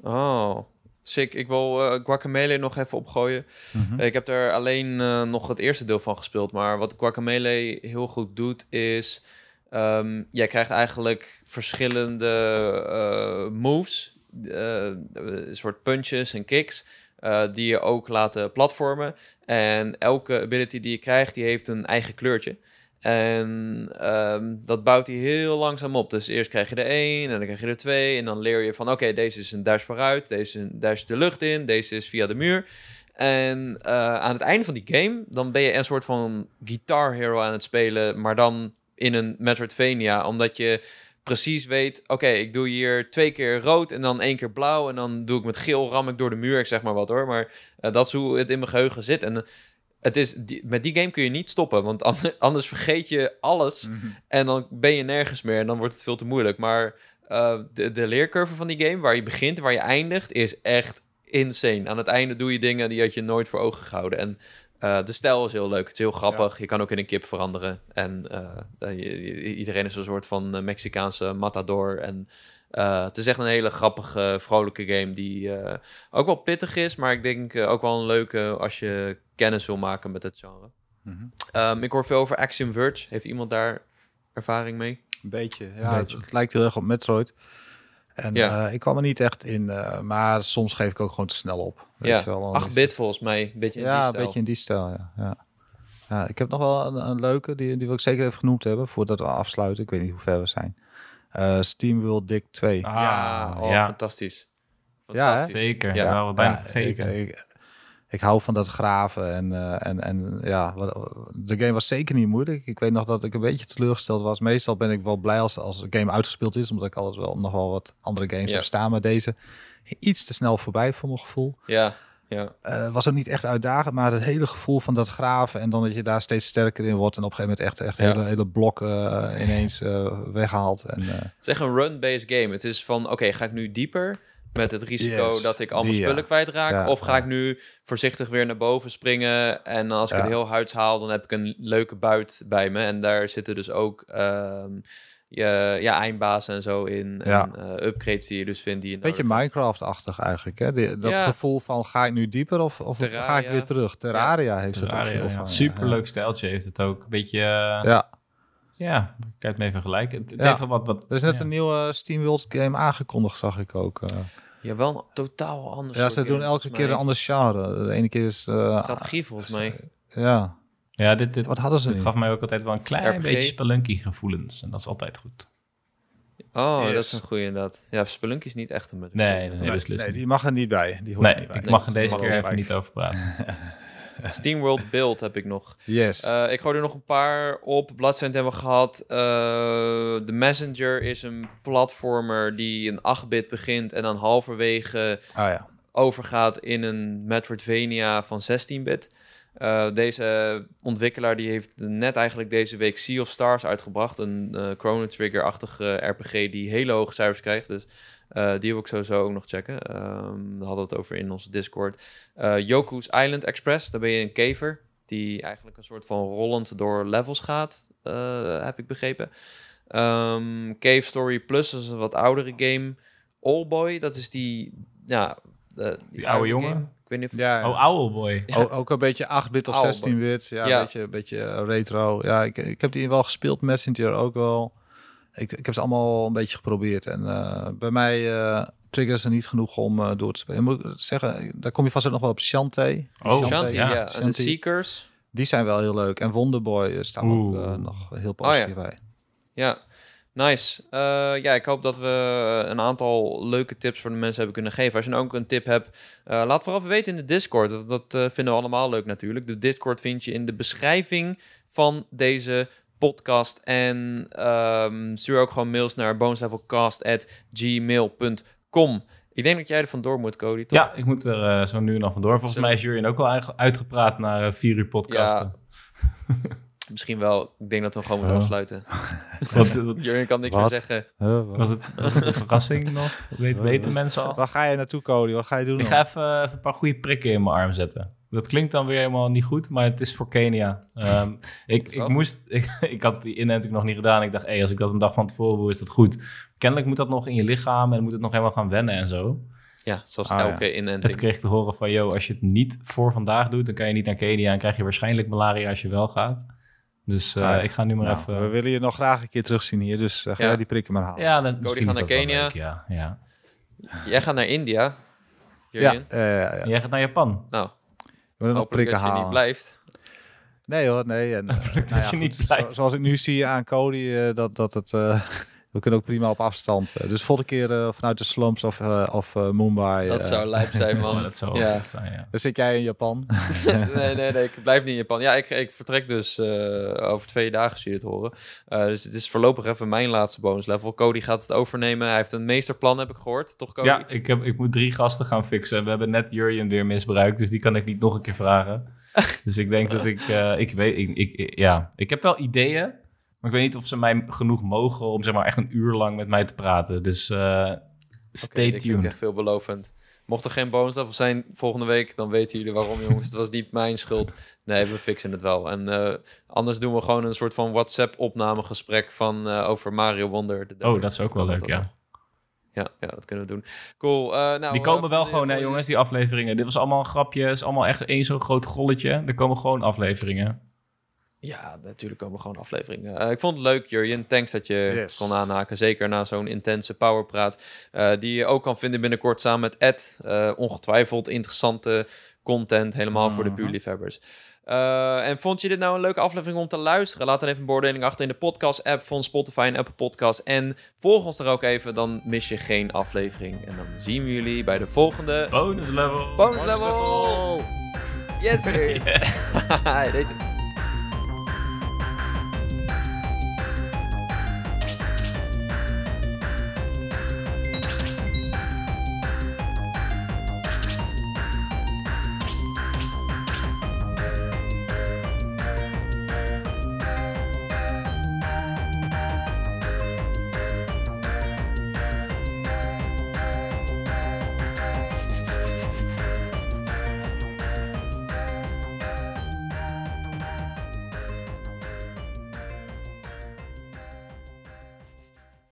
Oh, sick. Ik wil eh Guacamele nog even opgooien. Mhm. Ik heb er alleen eh, nog het eerste deel van gespeeld. Maar wat Guacamele heel goed doet is... ehm, jij krijgt eigenlijk verschillende eh, moves. eh, een soort punches en kicks. Eh, die je ook laten platformen. En elke ability die je krijgt, die heeft een eigen kleurtje. En ehm, dat bouwt hij heel langzaam op. Dus eerst krijg je er één, en dan krijg je er twee. En dan leer je van, oké, deze is een dash vooruit. Deze is een dash de lucht in. Deze is via de muur. En eh, aan het einde van die game, dan ben je een soort van guitar hero aan het spelen. Maar dan in een Metroidvania. Omdat je precies weet, oké, ik doe hier twee keer rood en dan één keer blauw. En dan doe ik met geel, ram ik door de muur. Ik zeg maar wat hoor. Maar eh, dat is hoe het in mijn geheugen zit. En... eh, het is, die, met die game kun je niet stoppen, want (laughs) anders, anders vergeet je alles Mhm. en dan ben je nergens meer en dan wordt het veel te moeilijk. Maar eh, de, de leercurve van die game, waar je begint en waar je eindigt, is echt insane. Aan het einde doe je dingen die had je nooit voor ogen gehouden. En eh, de stijl is heel leuk, het is heel grappig. Je kan ook in een kip veranderen. En eh, eh, je- je- iedereen is een soort van eh, Mexicaanse matador. En eh, het is echt een hele grappige, vrolijke game die eh, ook wel pittig is, maar ik denk eh, ook wel een leuke als je kennis wil maken met het genre. Mhm. Ehm, ik hoor veel over Axiom Verge. Heeft iemand daar ervaring mee? Een beetje, ja. beetje. Het, het lijkt heel erg op Metroid. En Ja. eh, ik kwam er niet echt in, eh, maar soms geef ik ook gewoon te snel op. Weet Ja, je wel, dan 8 is- bit volgens mij. Een beetje in ja, die een stijl. beetje in die stijl, ja. ja. Ja, ik heb nog wel een, een leuke, die, die wil ik zeker even genoemd hebben, voordat we afsluiten. Ik weet niet hoe ver we zijn. Eh Steam World Dick 2. Ah, ja, oh, ja. fantastisch. Ja, hè? Fantastisch. Zeker. Ja. Ja, we bijna Ja, vergeten. Ik, ik, ik hou van dat graven en, eh, en, en ja, de game was zeker niet moeilijk. Ik weet nog dat ik een beetje teleurgesteld was. Meestal ben ik wel blij als, als een game uitgespeeld is, omdat ik altijd wel nog wel wat andere games Ja. heb staan. Maar deze, iets te snel voorbij voor mijn gevoel. Ja, ja. Eh, was ook niet echt uitdagend, maar het hele gevoel van dat graven en dan dat je daar steeds sterker in wordt en op een gegeven moment echt, echt Ja. hele, hele blokken eh, ineens eh, weghaalt. En, Het is echt een run-based game. Het is van, oké, ga ik nu dieper met het risico Yes, dat ik al mijn die, ja. spullen kwijtraak? Ja, of ga ja. ik nu voorzichtig weer naar boven springen en als ik Ja. het heel huids haal, dan heb ik een leuke buit bij me. En daar zitten dus ook ehm, je, ja, eindbazen en zo in. Ja. En eh, upgrades die je dus vindt die je Een beetje. Minecraft-achtig eigenlijk. Hè? Die- dat Ja. gevoel van ga ik nu dieper of, of ga ik Terraria. weer terug? Terraria heeft het ook Terraria, veel ja. van. Superleuk stijltje heeft het ook. Een beetje, eh, Ja. Ja. me even vergelijken. Het, het Ja. heeft wel wat, wat, Er is net ja. een nieuwe Steam World game aangekondigd, zag ik ook. eh. Ja, wel een totaal anders. ja, ze doen elke keer mij. een ander genre. De ene keer is... eh, strategie volgens mij. Ja. Ja, dit, dit, Wat hadden ze dit nu? gaf mij ook altijd wel een klein RPG? beetje spelunky gevoelens. En dat is altijd goed. Oh, dat is een goeie inderdaad. Ja, Spelunky is niet echt een. Nee, nee, Nee, dus nee, die mag er niet bij. Die hoort Nee, niet bij. ik mag er deze keer er even bij. niet over praten. (laughs) (laughs) Steamworld Build heb ik nog. Yes. Eh, ik gooi er nog een paar op. Bloodstained hebben we gehad. Eh The Messenger is een platformer die een 8-bit begint en dan halverwege ah ja. overgaat in een Metroidvania van 16-bit. Eh, deze ontwikkelaar die heeft net eigenlijk deze week Sea of Stars uitgebracht. Een eh, Chrono Trigger-achtige RPG die hele hoge cijfers krijgt. Dus eh, die wil ik sowieso ook nog checken. Ehm daar hadden we het over in onze Discord. Eh Yoku's Island Express, daar ben je een kever. Die eigenlijk een soort van rollend door levels gaat, eh, heb ik begrepen. Ehm, Cave Story Plus dat is een wat oudere game. Allboy, dat is die, ja, die, oude jongen? Ik weet niet of Ja, ja. Oh, Owlboy. Ja. Ook, ook een beetje 8-bit of Oude 16-bit. Ja, Ja. Een beetje, een beetje retro. Ja, ik, ik heb die wel gespeeld. Messenger ook wel. Ik, ik heb ze allemaal een beetje geprobeerd. En eh, bij mij eh triggeren ze niet genoeg om eh, door te spelen. Moet ik zeggen, daar kom je vast ook nog wel op Shantae. Oh, ja, ja. En de. Seekers. Die zijn wel heel leuk. En Wonderboy staan ook nog heel Oh, positief bij. Ja, nice. Eh, ja, ik hoop dat we een aantal leuke tips voor de mensen hebben kunnen geven. Als je nou ook een tip hebt, eh, laat vooral even weten in de Discord. Dat, dat eh, vinden we allemaal leuk natuurlijk. De Discord vind je in de beschrijving van deze podcast. En ehm, stuur ook gewoon mails naar boneslevelcast.gmail.com. Ik denk dat jij er vandoor moet, Cody, toch? Ja, ik moet er eh, zo nu en dan vandoor. Volgens Zullen- mij is Jurjen ook al uitge- uitgepraat naar eh, vier uur podcasten. (laughs) Misschien wel. Ik denk dat we gewoon moeten Ja. afsluiten. (laughs) Wat, (laughs) wat- Jurgen kan niks Wat? meer zeggen. Was, het, was het een verrassing nog? Weet, weten mensen al? Waar ga je naartoe, Cody? Wat ga je doen? Ik ga even, even een paar goede prikken in mijn arm zetten. Dat klinkt dan weer helemaal niet goed, maar het is voor Kenia. Ehm, (laughs) ik, ik, moest, (laughs) ik, ik had die inenting nog niet gedaan. Ik dacht, hey, als ik dat een dag van tevoren doe, is dat goed. Kennelijk moet dat nog in je lichaam en moet het nog helemaal gaan wennen en zo. Ja, zoals Ah, ja. elke En inenting. toen kreeg te horen van, yo, als je het niet voor vandaag doet, dan kan je niet naar Kenia en krijg je waarschijnlijk malaria als je wel gaat. Dus eh, Ah, ja. ik ga nu maar Nou, even... We willen je nog graag een keer terugzien hier. Dus eh, ga Ja. jij die prikken maar halen. ja, dan, gaat is naar Kenia. leuk, Ja, ja. Jij gaat naar India. ja, eh, ja, ja. Jij gaat naar Japan. Nou, We willen nog prikken dat je halen. niet blijft. Nee hoor, nee. En, eh, nou ja, je niet goed, blijft. zo- zoals ik nu zie aan Cody, eh, dat, dat het... (laughs) we kunnen ook prima op afstand. Eh, dus volgende keer eh, vanuit de slums of, eh, of eh, Mumbai. Dat zou lijp zijn, (laughs) man. Oh, dat zou ja. zijn, ja. Dan zit jij in Japan. (laughs) (laughs) nee, nee, nee, ik blijf niet in Japan. Ja, ik, ik vertrek dus eh, over twee dagen, als jullie het horen. Eh, dus het is voorlopig even mijn laatste bonus level. Cody gaat het overnemen. Hij heeft een meesterplan, heb ik gehoord. Toch, Cody? Ja, ik, heb, ik moet drie gasten gaan fixen. We hebben net Jurjen weer misbruikt, dus die kan ik niet nog een keer vragen. dus ik denk dat ik, eh, ik weet, ik, ik, ja, ik heb wel ideeën, maar ik weet niet of ze mij genoeg mogen om zeg maar echt een uur lang met mij te praten. Dus eh, Oké, stay klinkt tuned. echt veelbelovend. Mocht er geen bonus level zijn volgende week, dan weten jullie waarom, (laughs) jongens. Het was niet mijn schuld. Nee, we fixen het wel. En eh, anders doen we gewoon een soort van WhatsApp-opnamegesprek van eh, over Mario Wonder. de Oh, dat is ook wel leuk, ja. Ja, ja, dat kunnen we doen. Cool. nou, Die komen wel gewoon, hè, jongens, die afleveringen. Dit was allemaal een grapje. Het is allemaal echt één zo'n groot golletje. Er komen gewoon afleveringen. Ja, natuurlijk komen gewoon afleveringen. Eh, ik vond het leuk, Jurjen. Thanks dat je Yes. kon aanhaken. Zeker na zo'n intense powerpraat. eh die je ook kan vinden binnenkort samen met Ed. Eh, ongetwijfeld interessante content, helemaal voor de Mhm. buurliefhebbers. Eh, en vond je dit nou een leuke aflevering om te luisteren? Laat dan even een beoordeling achter in de podcast-app van Spotify en Apple Podcast. En volg ons er ook even, dan mis je geen aflevering. En dan zien we jullie bij de volgende Bonus level. bonus level. Yes. (laughs) (laughs)